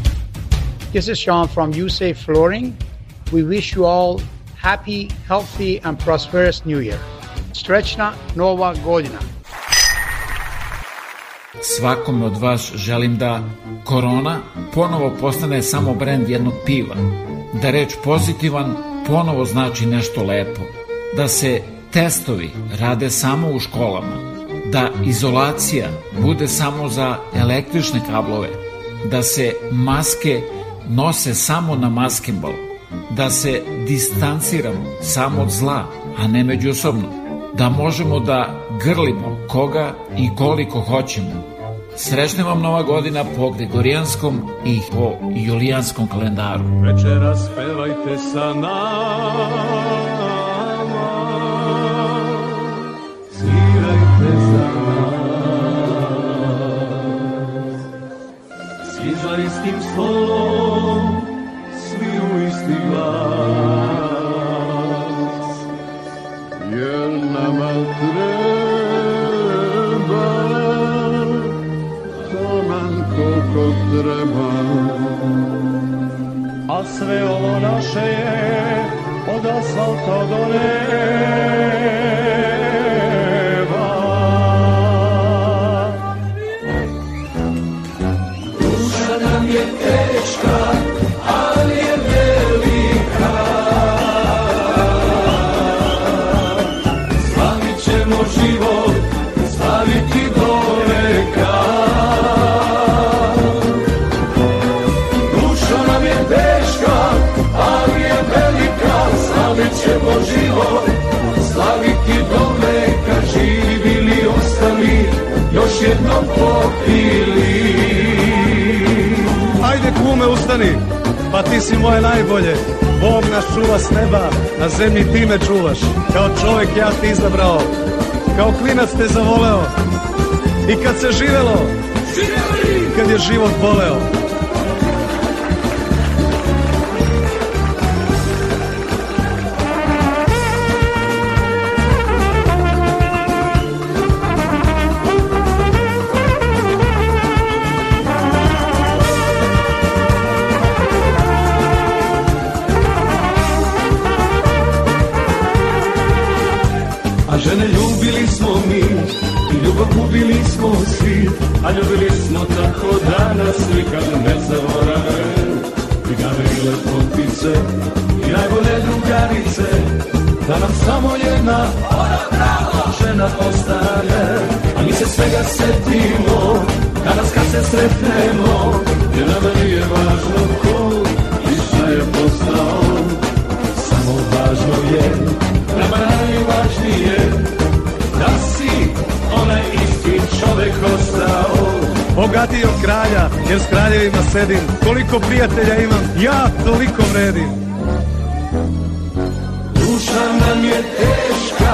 Speaker 44: This is Sean from USAFE Flooring. We wish you all happy, healthy, and prosperous New Year. Srećna Nova godina.
Speaker 1: Svakom od vas želim da korona ponovo postane samo brend jednog piva. Da reč pozitivan ponovo znači nešto lepo. Da se testovi rade samo u školama. Da izolacija bude samo za električne kablove. Da se maske nose samo na maskembal, da se distanciramo samo od zla, a ne međusobno, da možemo da grlimo koga i koliko hoćemo. Srećna vam nova godina po Gregorijanskom i po Julijanskom kalendaru.
Speaker 39: Večeras pevajte sa nama. Svi za istim stolom, treba. A sve ovo naše je od asfalta do neba. Popili.
Speaker 45: Ajde kume ustani, pa ti si moje najbolje. Bog nas čuva s neba, na zemlji ti me čuvaš. Kao čovek ja ti izabrao, kao klinac te zavoleo. I kad se živelo, i kad je život boleo.
Speaker 39: A ljubili smo tako da nas nikad ne zaborave. I gave i lepotice i najbolje drugarice Da nam samo jedna ona bravo žena ostane A mi se svega setimo danas kad se sretnemo Jer nama nije važno ko i šta je postao. Samo važno je nama najvažnije Da si onaj isti čovek
Speaker 45: Bogatiji od kralja, jer s kraljevima sedim. Koliko prijatelja imam, ja toliko vredim.
Speaker 39: Duša nam je teška,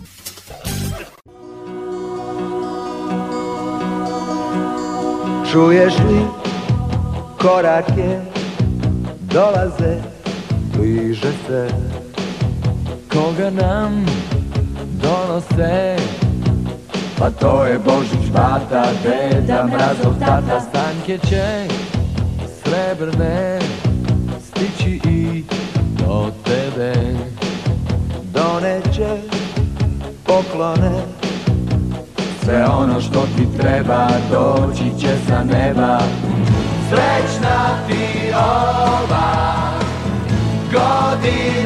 Speaker 42: Čuješ li korake dolaze, bliže se? Koga nam donose? Pa to je Božić, bata, deda, mrazov tata. Stanke će srebrne stići i do tebe. Doneće poklone sve ono što ti treba doći će sa neba. Srećna ti ova godina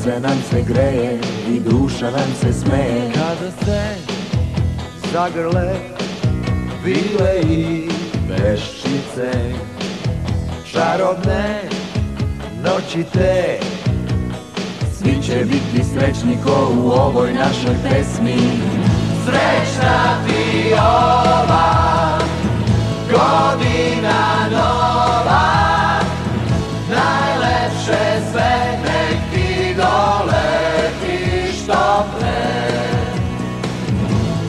Speaker 42: srce nam se greje i duša nam se smeje. Kada se zagrle vile i veščice Čarobne noći te Svi će biti srećni ko u ovoj našoj pesmi. Srećna ti ova godina nova pre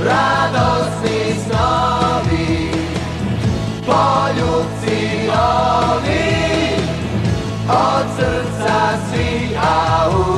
Speaker 42: Radosni snovi, poljubci ovi. Od srca svi, a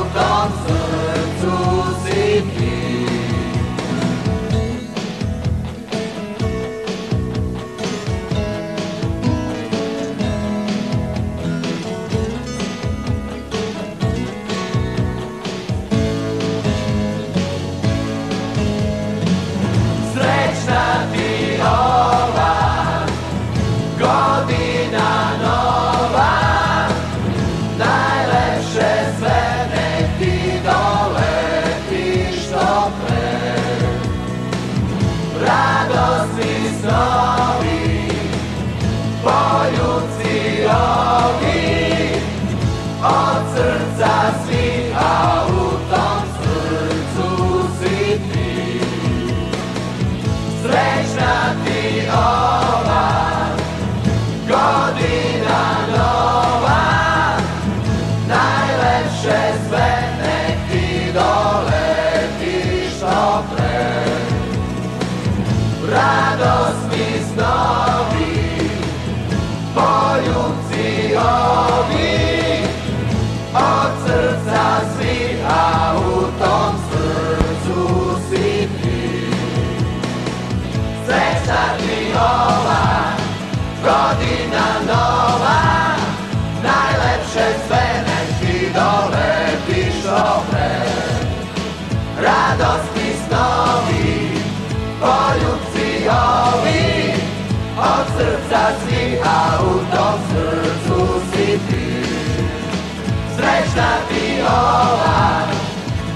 Speaker 42: ti ova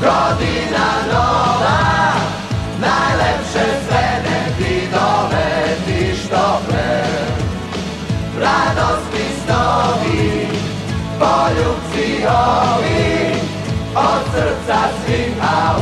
Speaker 42: godina nova Najlepše
Speaker 46: zvene ti doleti što pre Radosni snovi, poljubci ovi Od srca svih, a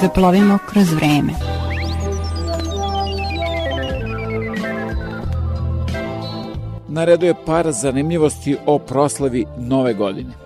Speaker 6: Zaplovimo kroz vreme.
Speaker 1: Na redu je par zanimljivosti o proslavi Nove godine.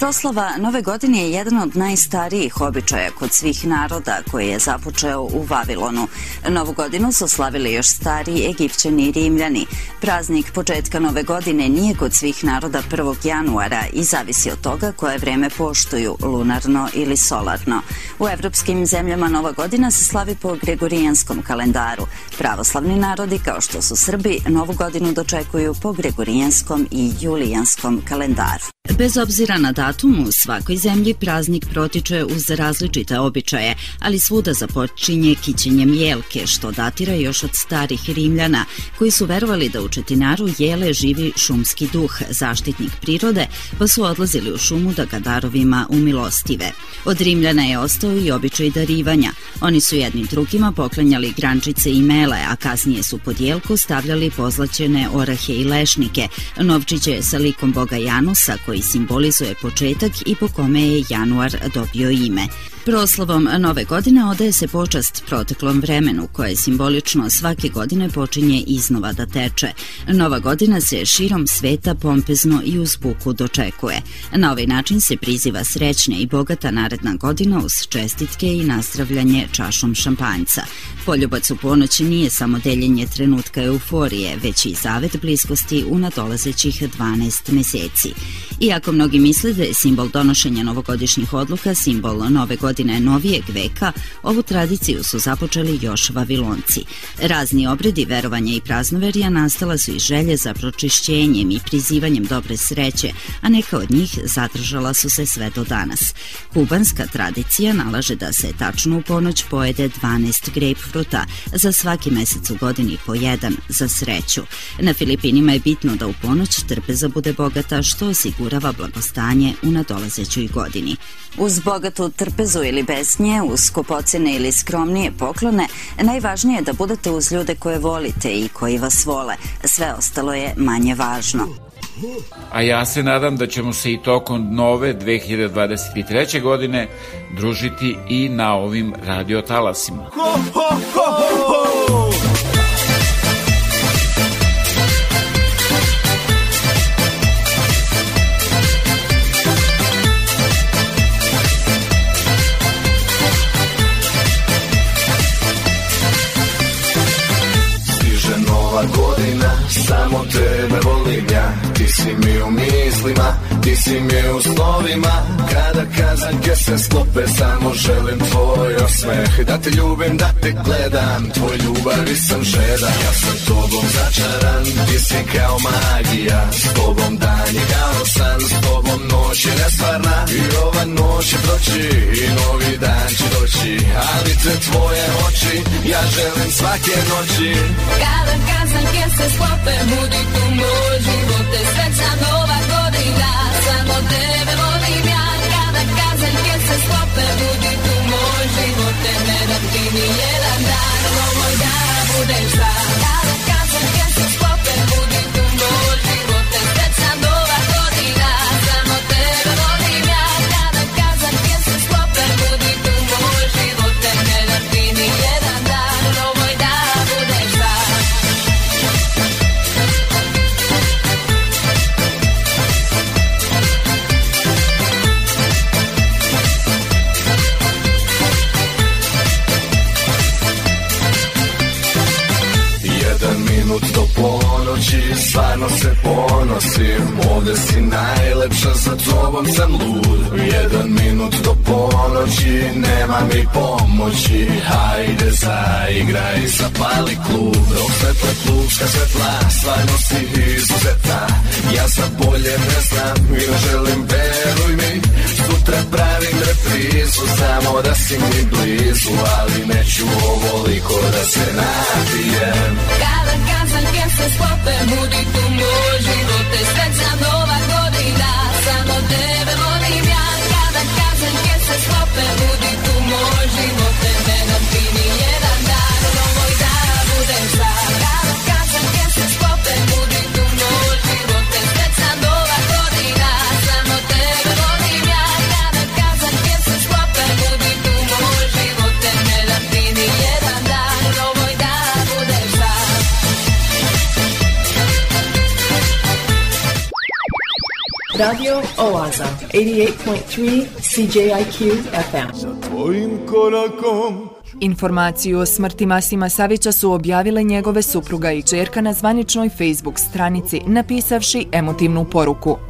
Speaker 47: Proslava Nove godine je jedan od najstarijih običaja kod svih naroda koji je započeo u Vavilonu. Novu godinu su slavili još stari Egipćani i Rimljani. Praznik početka Nove godine nije kod svih naroda 1. januara i zavisi od toga koje vreme poštuju, lunarno ili solarno. U evropskim zemljama Nova godina se slavi po gregorijanskom kalendaru. Pravoslavni narodi kao što su Srbi Novu godinu dočekuju po gregorijanskom i julijanskom kalendaru. Bez obzira na datum, u svakoj zemlji praznik protiče uz različite običaje, ali svuda započinje kićenjem jelke, što datira još od starih Rimljana, koji su verovali da u Četinaru jele živi šumski duh, zaštitnik prirode, pa su odlazili u šumu da ga darovima umilostive. Od Rimljana je ostao i običaj darivanja. Oni su jednim drugima poklanjali grančice i mele, a kasnije su pod jelku stavljali pozlaćene orahe i lešnike, novčiće sa likom boga Janusa, koji simbolizuje početak i po kome je januar dobio ime. Proslavom nove godine odaje se počast proteklom vremenu koje simbolično svake godine počinje iznova da teče. Nova godina se širom sveta pompezno i uz buku dočekuje. Na ovaj način se priziva srećna i bogata naredna godina uz čestitke i nazdravljanje čašom šampanjca. Poljubac u ponoći nije samo deljenje trenutka euforije, već i zavet bliskosti u nadolazećih 12 meseci. Iako mnogi misle da je simbol donošenja novogodišnjih odluka simbol nove godine novijeg veka, ovu tradiciju su započeli još Vavilonci. Razni obredi, verovanja i praznoverija nastala su i želje za pročišćenjem i prizivanjem dobre sreće, a neka od njih zadržala su se sve do danas. Kubanska tradicija nalaže da se tačno u ponoć pojede 12 grapefruta, za svaki mesec u godini po jedan, za sreću. Na Filipinima je bitno da u ponoć trpeza bude bogata, što osigurava blagostanje u nadolazećoj godini. Uz bogatu trpezu ili bez nje, uz skupocene ili skromnije poklone, najvažnije je da budete uz ljude koje volite i koji vas vole. Sve ostalo je manje važno.
Speaker 1: A ja se nadam da ćemo se i tokom nove 2023. godine družiti i na ovim radiotalasima.
Speaker 46: Ho, ho, ho, ho, ho! Godina, samo tebe volim ja Ti si mi u mislima, ti si mi u snovima Kada kazanke se sklope, samo želim tvoj osmeh. Da te ljubim, da te gledam, tvoj ljubavi sam žedan. Ja sam tobom začaran, ti si kao magija. S tobom dan je kao san, s tobom noć je nesvarna I ova noć će proći, i novi dan će doći. Ali te tvoje oči, ja želim svake noći.
Speaker 40: Kada kazanke se sklope, budi tu moj život je srećna nova godina, samo tebe volim ja. Kada kazanke se sklope, budi tu moj život je ne da ti ni jedan dan, nemoj da budeš sam. Kada kazanke se sklope, glavom sam
Speaker 46: lud Jedan minut do ponoći Nema mi pomoći. Hajde zaigraj Zapali klub. Rok svetla klubska svetla Stvarno si izuzeta. Ja sa bolje ne znam I ne želim veruj mi. Sutra pravim reprizu Samo da si mi blizu Ali neću ovoliko da se napijem
Speaker 40: Kada kazanke se sklope Budi tu moj život Te sveća nova tebe volim ja. Kada kazanke se sklope, budi tu moj život
Speaker 6: Radio Oaza, 88.3 CJIQ FM.
Speaker 46: Tvojim korakom
Speaker 48: Informaciju o smrti Masima Savića su objavile njegove supruga i čerka na zvaničnoj Facebook stranici, napisavši emotivnu poruku.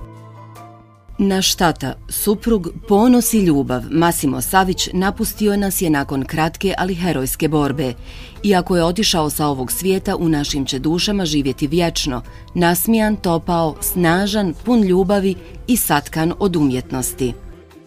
Speaker 49: Naš tata, suprug, ponos i ljubav, Masimo Savić napustio nas je nakon kratke ali herojske borbe. Iako je otišao sa ovog svijeta, u našim će dušama živjeti vječno, nasmijan, topao, snažan, pun ljubavi i satkan od umjetnosti.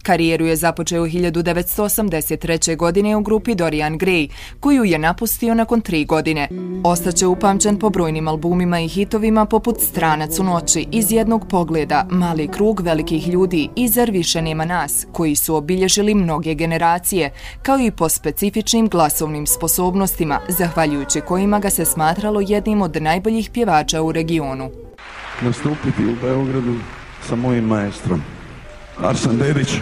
Speaker 48: Karijeru je započeo 1983. godine u grupi Dorian Gray, koju je napustio nakon tri godine. Ostaće upamćen po brojnim albumima i hitovima poput Stranac u noći, Iz jednog pogleda, Mali krug velikih ljudi i Zar više nema nas, koji su obilježili mnoge generacije, kao i po specifičnim glasovnim sposobnostima, zahvaljujući kojima ga se smatralo jednim od najboljih pjevača u regionu.
Speaker 50: nastupiti u Beogradu sa mojim maestrom, Arsan Dedić.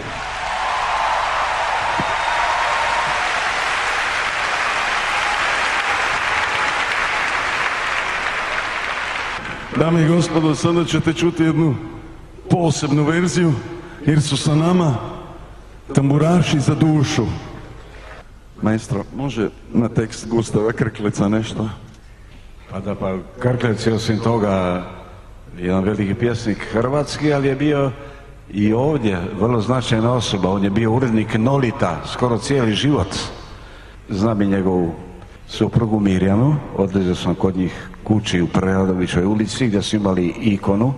Speaker 50: Dame i gospodo, sada ćete čuti jednu posebnu verziju, jer su sa nama tamburaši za dušu. Maestro, može na tekst Gustava Krkleca nešto?
Speaker 51: Pa da, pa Krklec je osim toga jedan veliki pjesnik hrvatski, ali je bio i ovdje vrlo značajna osoba. On je bio urednik Nolita skoro cijeli život. Znam i njegovu suprugu Mirjanu, odlazio sam kod njih kući u Preradovićoj ulici gdje su imali ikonu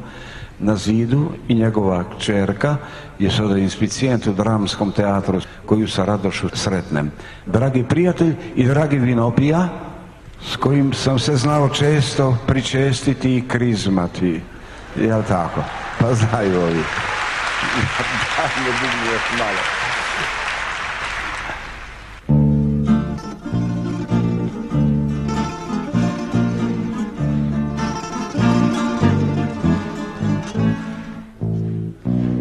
Speaker 51: na zidu i njegova kćerka je sada inspicijent u dramskom teatru koju sa radošću sretnem. Dragi prijatelj i dragi vinopija, s kojim sam se znao često pričestiti i krizmati. Jel tako? Pa znaju ovi. Mi digni još malo.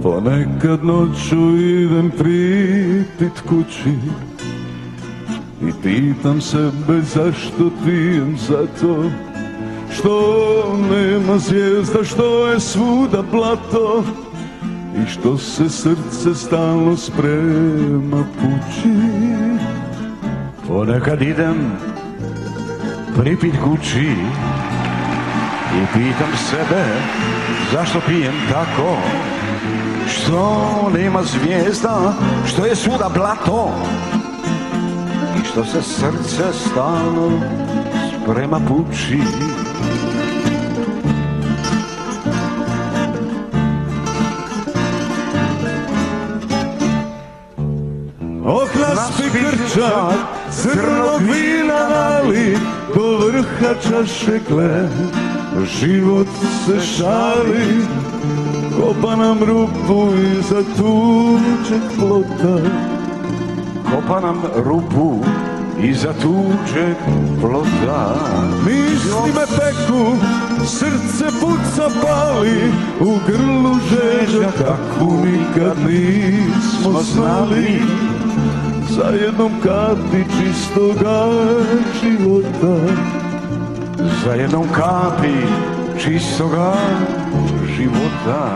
Speaker 50: Ponekad noću idem pripit kući I pitam sebe zašto pijem zato Što nema zvijezda, što je svuda blato I što se srce stalno sprema pući
Speaker 51: Ponekad idem pripit kući i pitam sebe zašto pijem tako? Što nema zvijezda, što je svuda blato? I što se srce stalno sprema pući.
Speaker 50: Ohlaspi krčak, crnog vina nali, do vrha čaše kle, život se šali, kopa nam rupu iza tuđeg plota.
Speaker 51: Kopa nam rupu iza tuđeg plota.
Speaker 50: Misli me peku, srce puca pali, u grlu žeđa kakvu nikad nismo znali. Za jednom kapi čistoga života.
Speaker 51: Za jednom kapi čistoga života.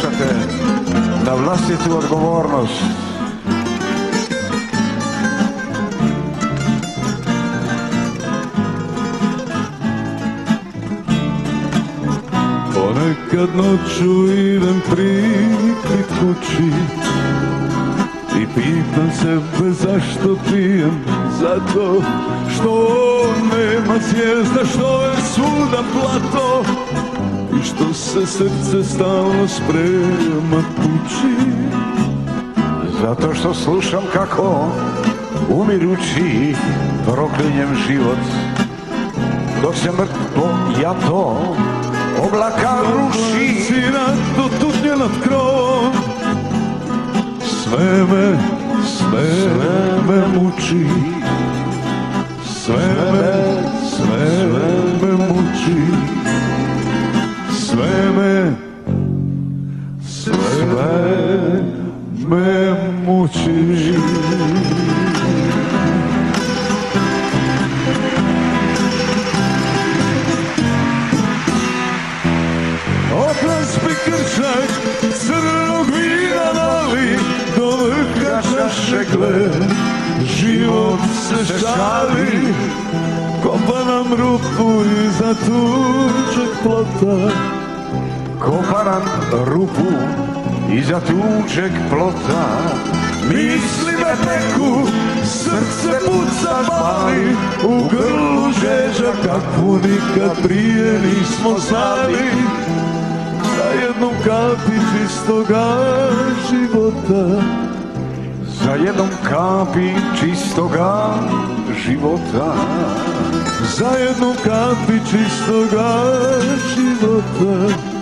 Speaker 51: slušate na da vlastitu odgovornost.
Speaker 50: Ponekad noću idem priti kući i pitam sebe zašto pijem, zato što nema zvijezda, što je svuda plato, što se srce stalno sprema tući
Speaker 51: Zato što slušam kako umirući proklinjem život. Dok se mrtvo jato oblaka ruši.
Speaker 50: Sina do tutnje nad krovom. Sve me, sve, sve me muči. Sve me, sve, sve me muči Sve me, sve me muči Okras pikrčak crnog vina novi Do vrha čaše gle Život se šali Kopa nam rupu iza tuđeg plota
Speaker 51: Kopa nam rupu iza tuđeg plota
Speaker 50: Misli me peku, srce puca pali U grlu žeđa kakvu nikad prije nismo znali. Za jednom kapi čistoga života.
Speaker 51: Za jednom kapi čistoga života.
Speaker 50: Za jednom kapi čistoga života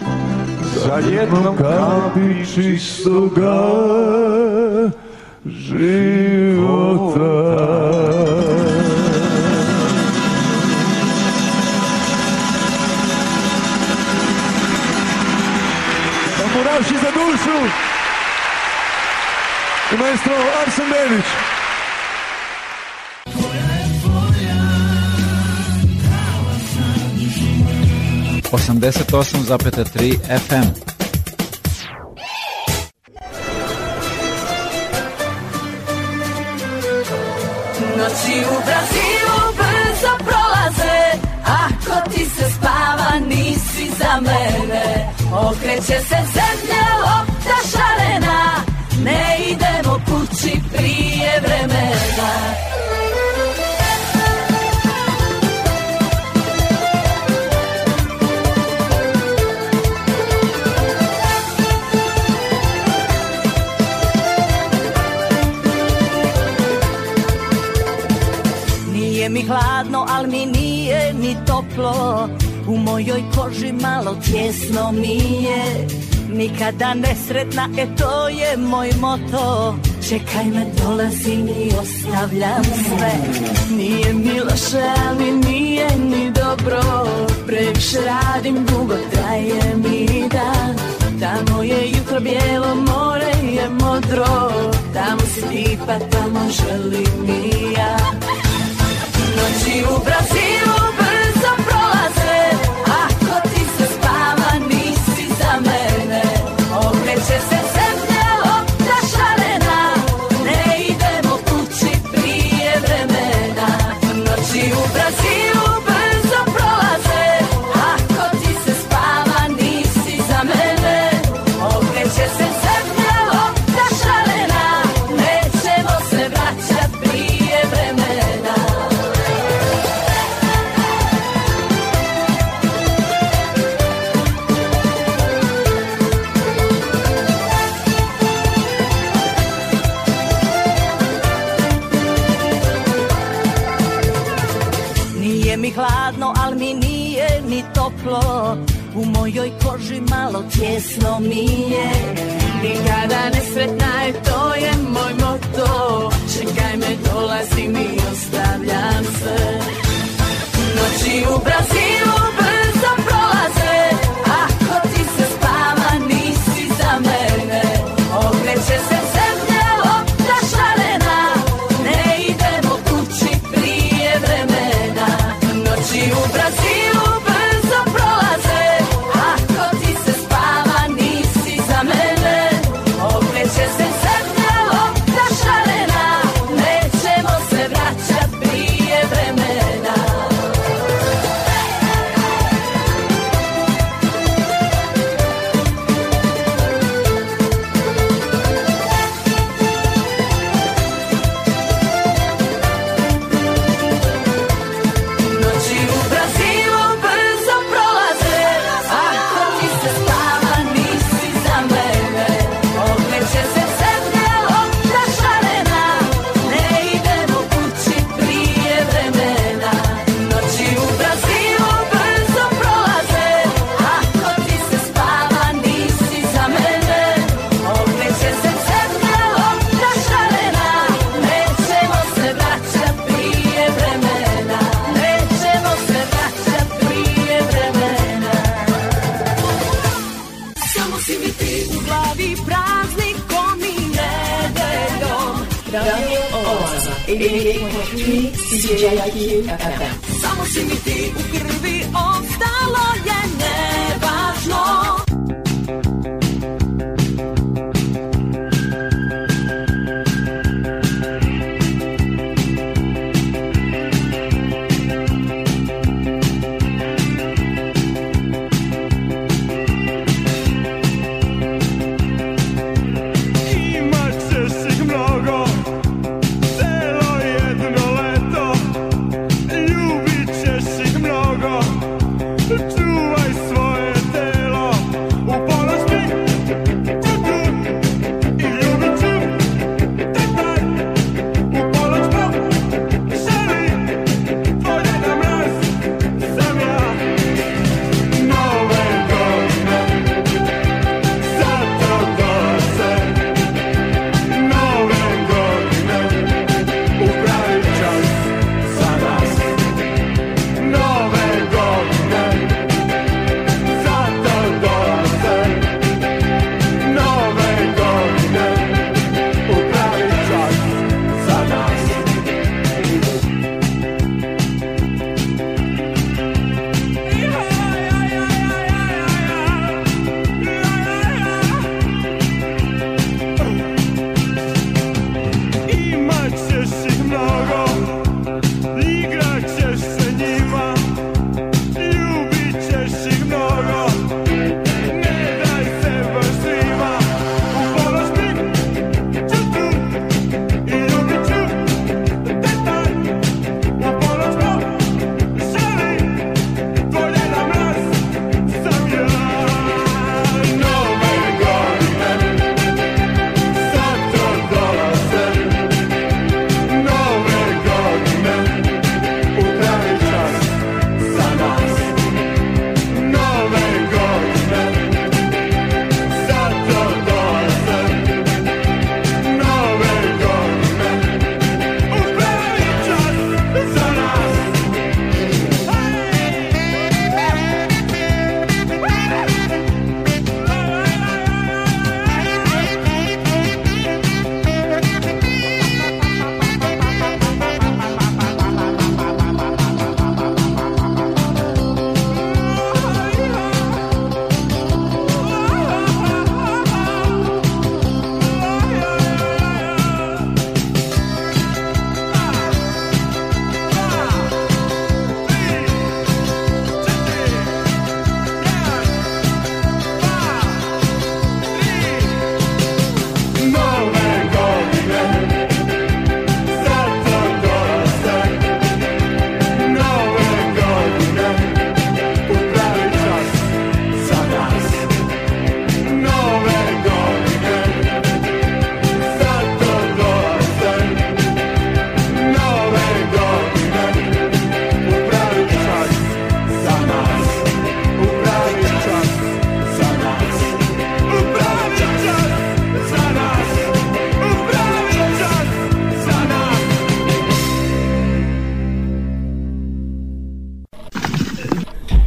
Speaker 51: za jednom
Speaker 50: kapi čistoga života. Tamburaši za dušu! Maestro Arsen
Speaker 1: Bević. 88,3 FM.
Speaker 52: Noći u Brazilu brzo prolaze, ako ti se spava nisi za mene. Okreće se zemlja, lopta šarena, ne idemo kući prije vremena. Mi hladno, al mi nije ni toplo. U mojoj koži malo tjesno mi je. Nikada nesretna, e to je moj moto. Čekaj me, dolazim i ostavljam sve. Nije mi loše, ali nije ni dobro. Previše radim, dugo traje mi dan. Tamo je jutro bijelo, more je modro. Tamo si ti, pa tamo želim i ja Noći u Brazilu mojoj koži malo tjesno mi je. Nikada nesretna je, to je moj moto. Čekaj me, dolazim i ostavljam se. Noći u Brazilu brzo
Speaker 6: 88.3 CJIQ FM.
Speaker 27: Samo si mi ti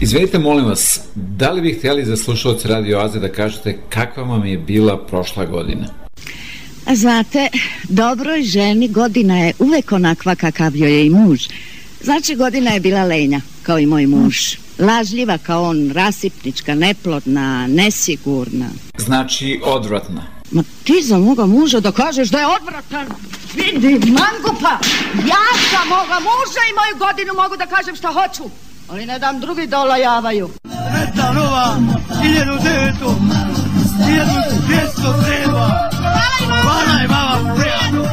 Speaker 1: Izvedite, molim vas, da li bih htjeli za slušalce Radio Aze da kažete kakva vam je bila prošla godina?
Speaker 53: A znate, dobroj ženi godina je uvek onakva kakav joj je i muž. Znači, godina je bila lenja, kao i moj muž. Lažljiva kao on, rasipnička, neplodna, nesigurna.
Speaker 1: Znači, odvratna.
Speaker 53: Ma ti za moga muža da kažeš da je odvratan. Vidi, mangupa, ja za moga muža i moju godinu mogu da kažem šta hoću. Ali ne dam drugi da olajavaju.
Speaker 39: Sretna nova, 1900, 1207. Hvala i vama, prijatno.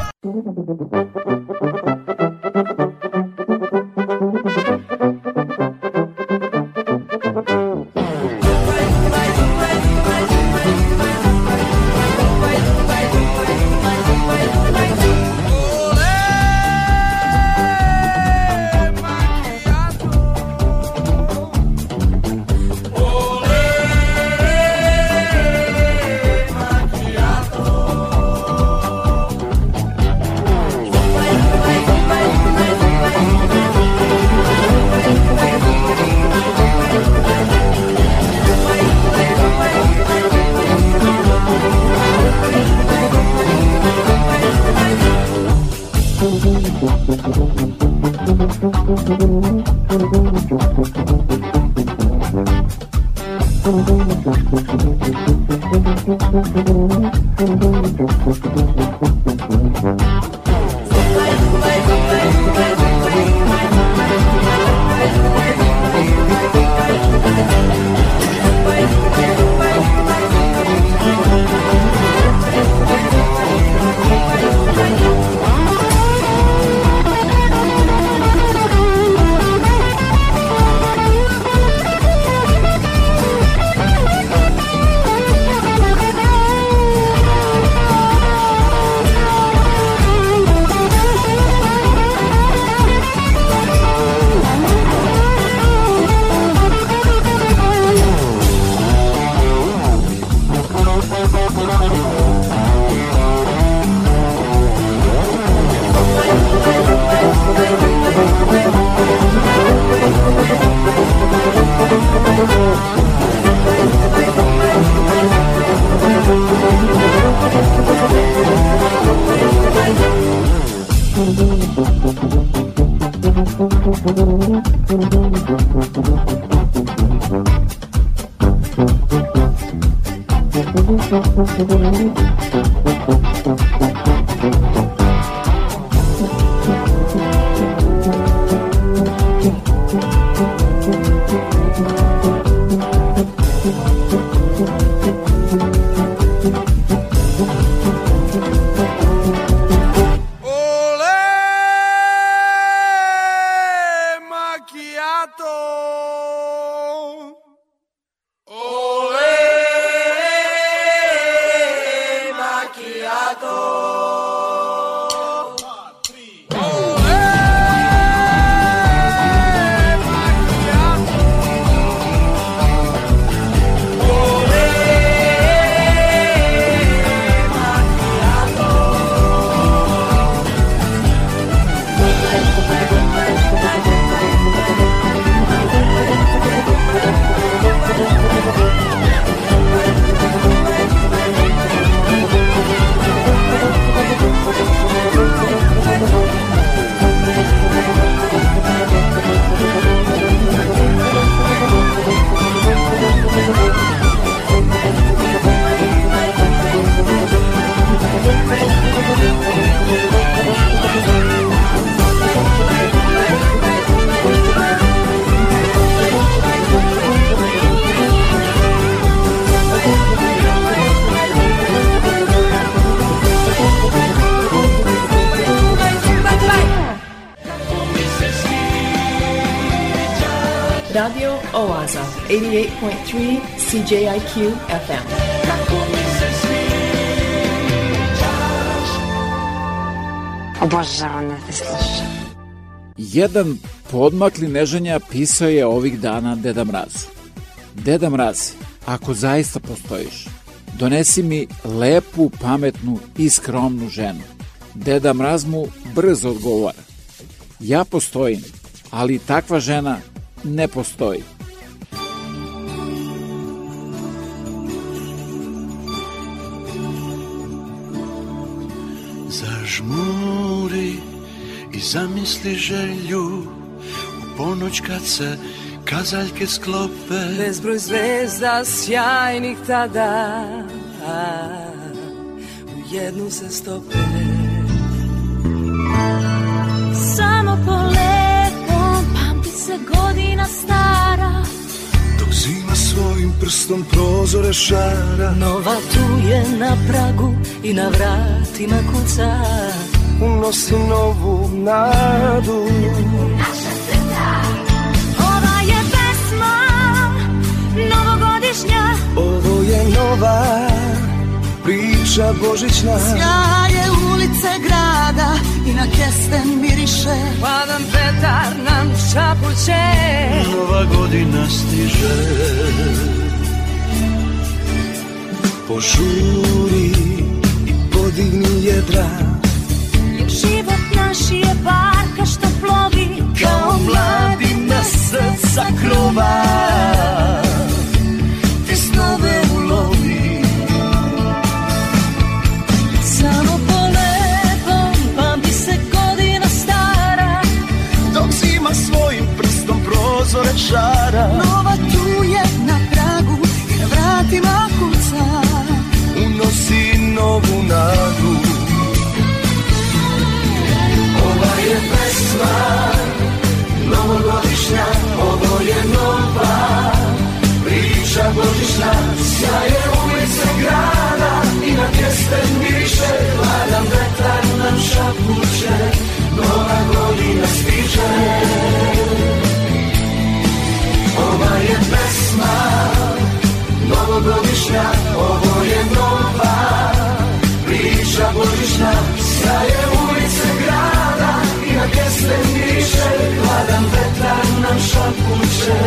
Speaker 6: Radio CJIQ FM.
Speaker 54: Obožavam da te slušam.
Speaker 1: Jedan podmakli neženja pisao je ovih dana Deda Mrazu. Deda Mraz, ako zaista postojiš, donesi mi lepu, pametnu i skromnu ženu. Deda Mraz mu brzo odgovara. Ja postojim, ali takva žena ne postoji.
Speaker 19: Zamisli želju U ponoć kad se kazaljke sklope.
Speaker 5: Bezbroj zvezda sjajnih tada U jednu se stope.
Speaker 55: Samo po lepom pamti se godina stara.
Speaker 19: Dok zima svojim prstom prozore šara.
Speaker 5: Nova tu je na pragu i na vratima kuca
Speaker 19: Unosi novu nadu.
Speaker 55: Ova je pesma novogodišnja.
Speaker 19: Ovo je nova priča božićna.
Speaker 5: Sjaje ulice grada i na kesten miriše. Hladan vetar nam šapuće.
Speaker 19: Nova godina stiže. Požuri i podigni jedra
Speaker 55: Život naš je barka što plovi.
Speaker 19: Kao mladina srca krova. Ti snove ulovi.
Speaker 55: Samo polebom pamti se godina stara.
Speaker 27: Dok zima svojim prozore šara.
Speaker 5: Nova tu je na pragu Jer vratima kuca
Speaker 27: Unosi novu nadu. Pesma novogodišnja Ovo je nova priča božićna Sjaje ulice grada i na kesten miriše Hladan vetar nam Nova godina stiže Ova je pesma novogodišnja Ovo je nova priča grada kesten miriše Hladan vetar nam šapuće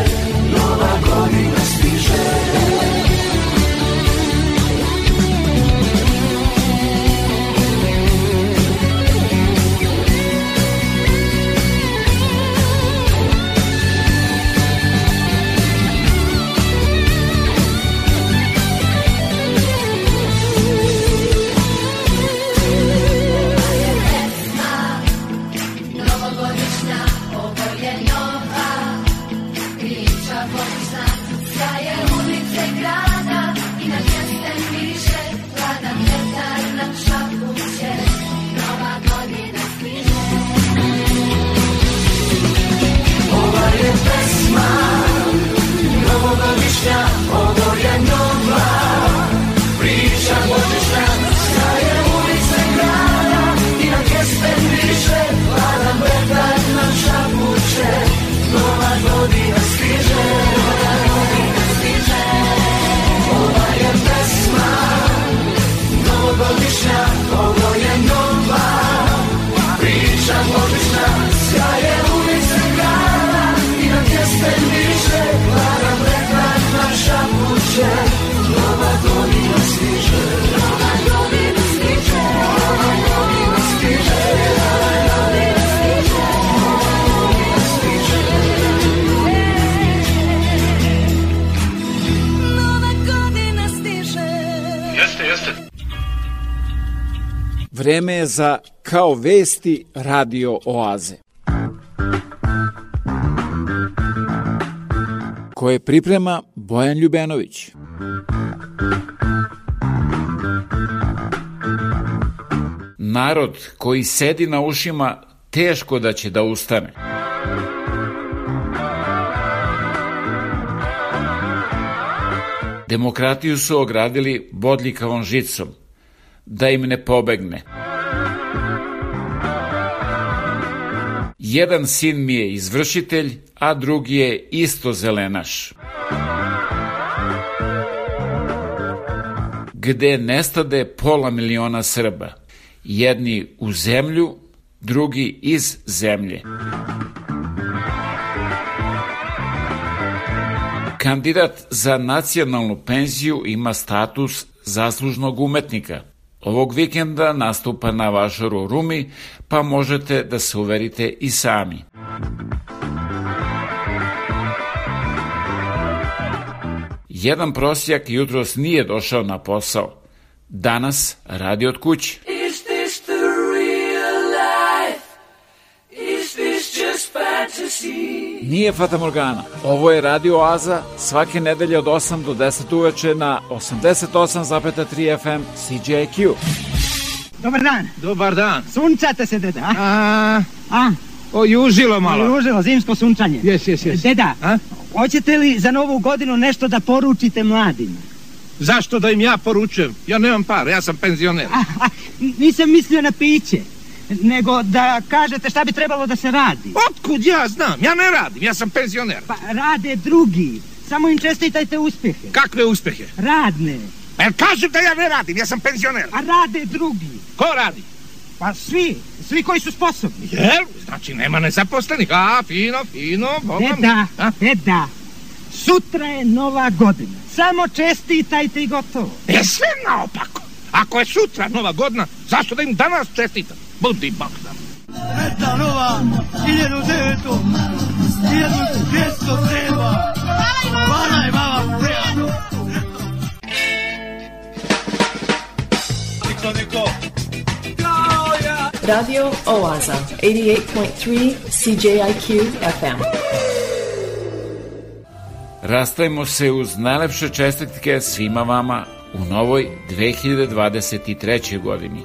Speaker 1: vesti radio oaze. Koje priprema Bojan Ljubenović. Narod koji sedi na ušima teško da će da ustane. Demokratiju su ogradili bodljikavom žicom, da im ne pobegne. Jedan sin mi je izvršitelj, a drugi je isto zelenaš. Gde nestade pola miliona Srba, jedni u zemlju, drugi iz zemlje. Kandidat za nacionalnu penziju ima status zaslužnog umetnika. Ovog vikenda nastupa na Vašaru Rumi, pa možete da se uverite i sami. Jedan prosjak jutros nije došao na posao. Danas radi od kuće. Nije Fata Morgana. Ovo je Radio Oaza svake nedelje od 8 do 10 uveče na 88,3 FM CJIQ.
Speaker 56: Dobar dan.
Speaker 57: Dobar dan.
Speaker 56: Sunčate se, deda, a?
Speaker 57: A,
Speaker 56: A?
Speaker 57: ojužilo malo.
Speaker 56: Užilo, zimsko sunčanje.
Speaker 57: Jes, jes, jes.
Speaker 56: Deda,
Speaker 57: A?
Speaker 56: hoćete li za novu godinu nešto da poručite mladima?
Speaker 57: Zašto da im ja poručujem? Ja nemam para, ja sam penzioner.
Speaker 56: A, a, nisam mislio na piće, nego da kažete šta bi trebalo da se radi.
Speaker 57: Otkud ja znam? Ja ne radim, ja sam penzioner.
Speaker 56: Pa rade drugi, samo im čestitajte uspehe.
Speaker 57: Kakve uspehe?
Speaker 56: Radne,
Speaker 57: Pa jel kažem da ja ne radim, ja sam penzioner.
Speaker 56: a rade drugi.
Speaker 57: Ko radi?
Speaker 56: Pa svi, svi koji su sposobni.
Speaker 57: Jel? Znači nema nezaposlenih. A, fino, fino, boga mi.
Speaker 56: Deda,
Speaker 57: A?
Speaker 56: deda, sutra je nova godina. Samo čestitajte i gotovo.
Speaker 57: Je sve naopako. Ako je sutra nova godina, zašto da im danas čestitam? Budi bog nam.
Speaker 27: Sretna nova, 1900, 1200 treba. Hvala je vama, prijatno. Niko, niko.
Speaker 6: Radio Oaza, 88.3 CJIQ FM.
Speaker 19: Rastajemo se uz najlepše čestitke svima vama u novoj 2023. godini.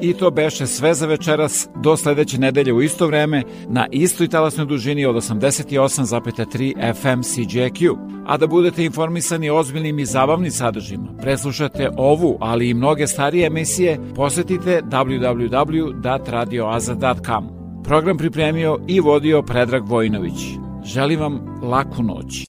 Speaker 19: I to beše sve za večeras do sledeće nedelje u isto vreme na istoj talasnoj dužini od 88,3 FM CJQ. A da budete informisani ozbiljnim i zabavnim sadržima, preslušate ovu, ali i mnoge starije emisije, posetite www.radioaza.com. Program pripremio i vodio Predrag Vojnović. Želim vam laku noć.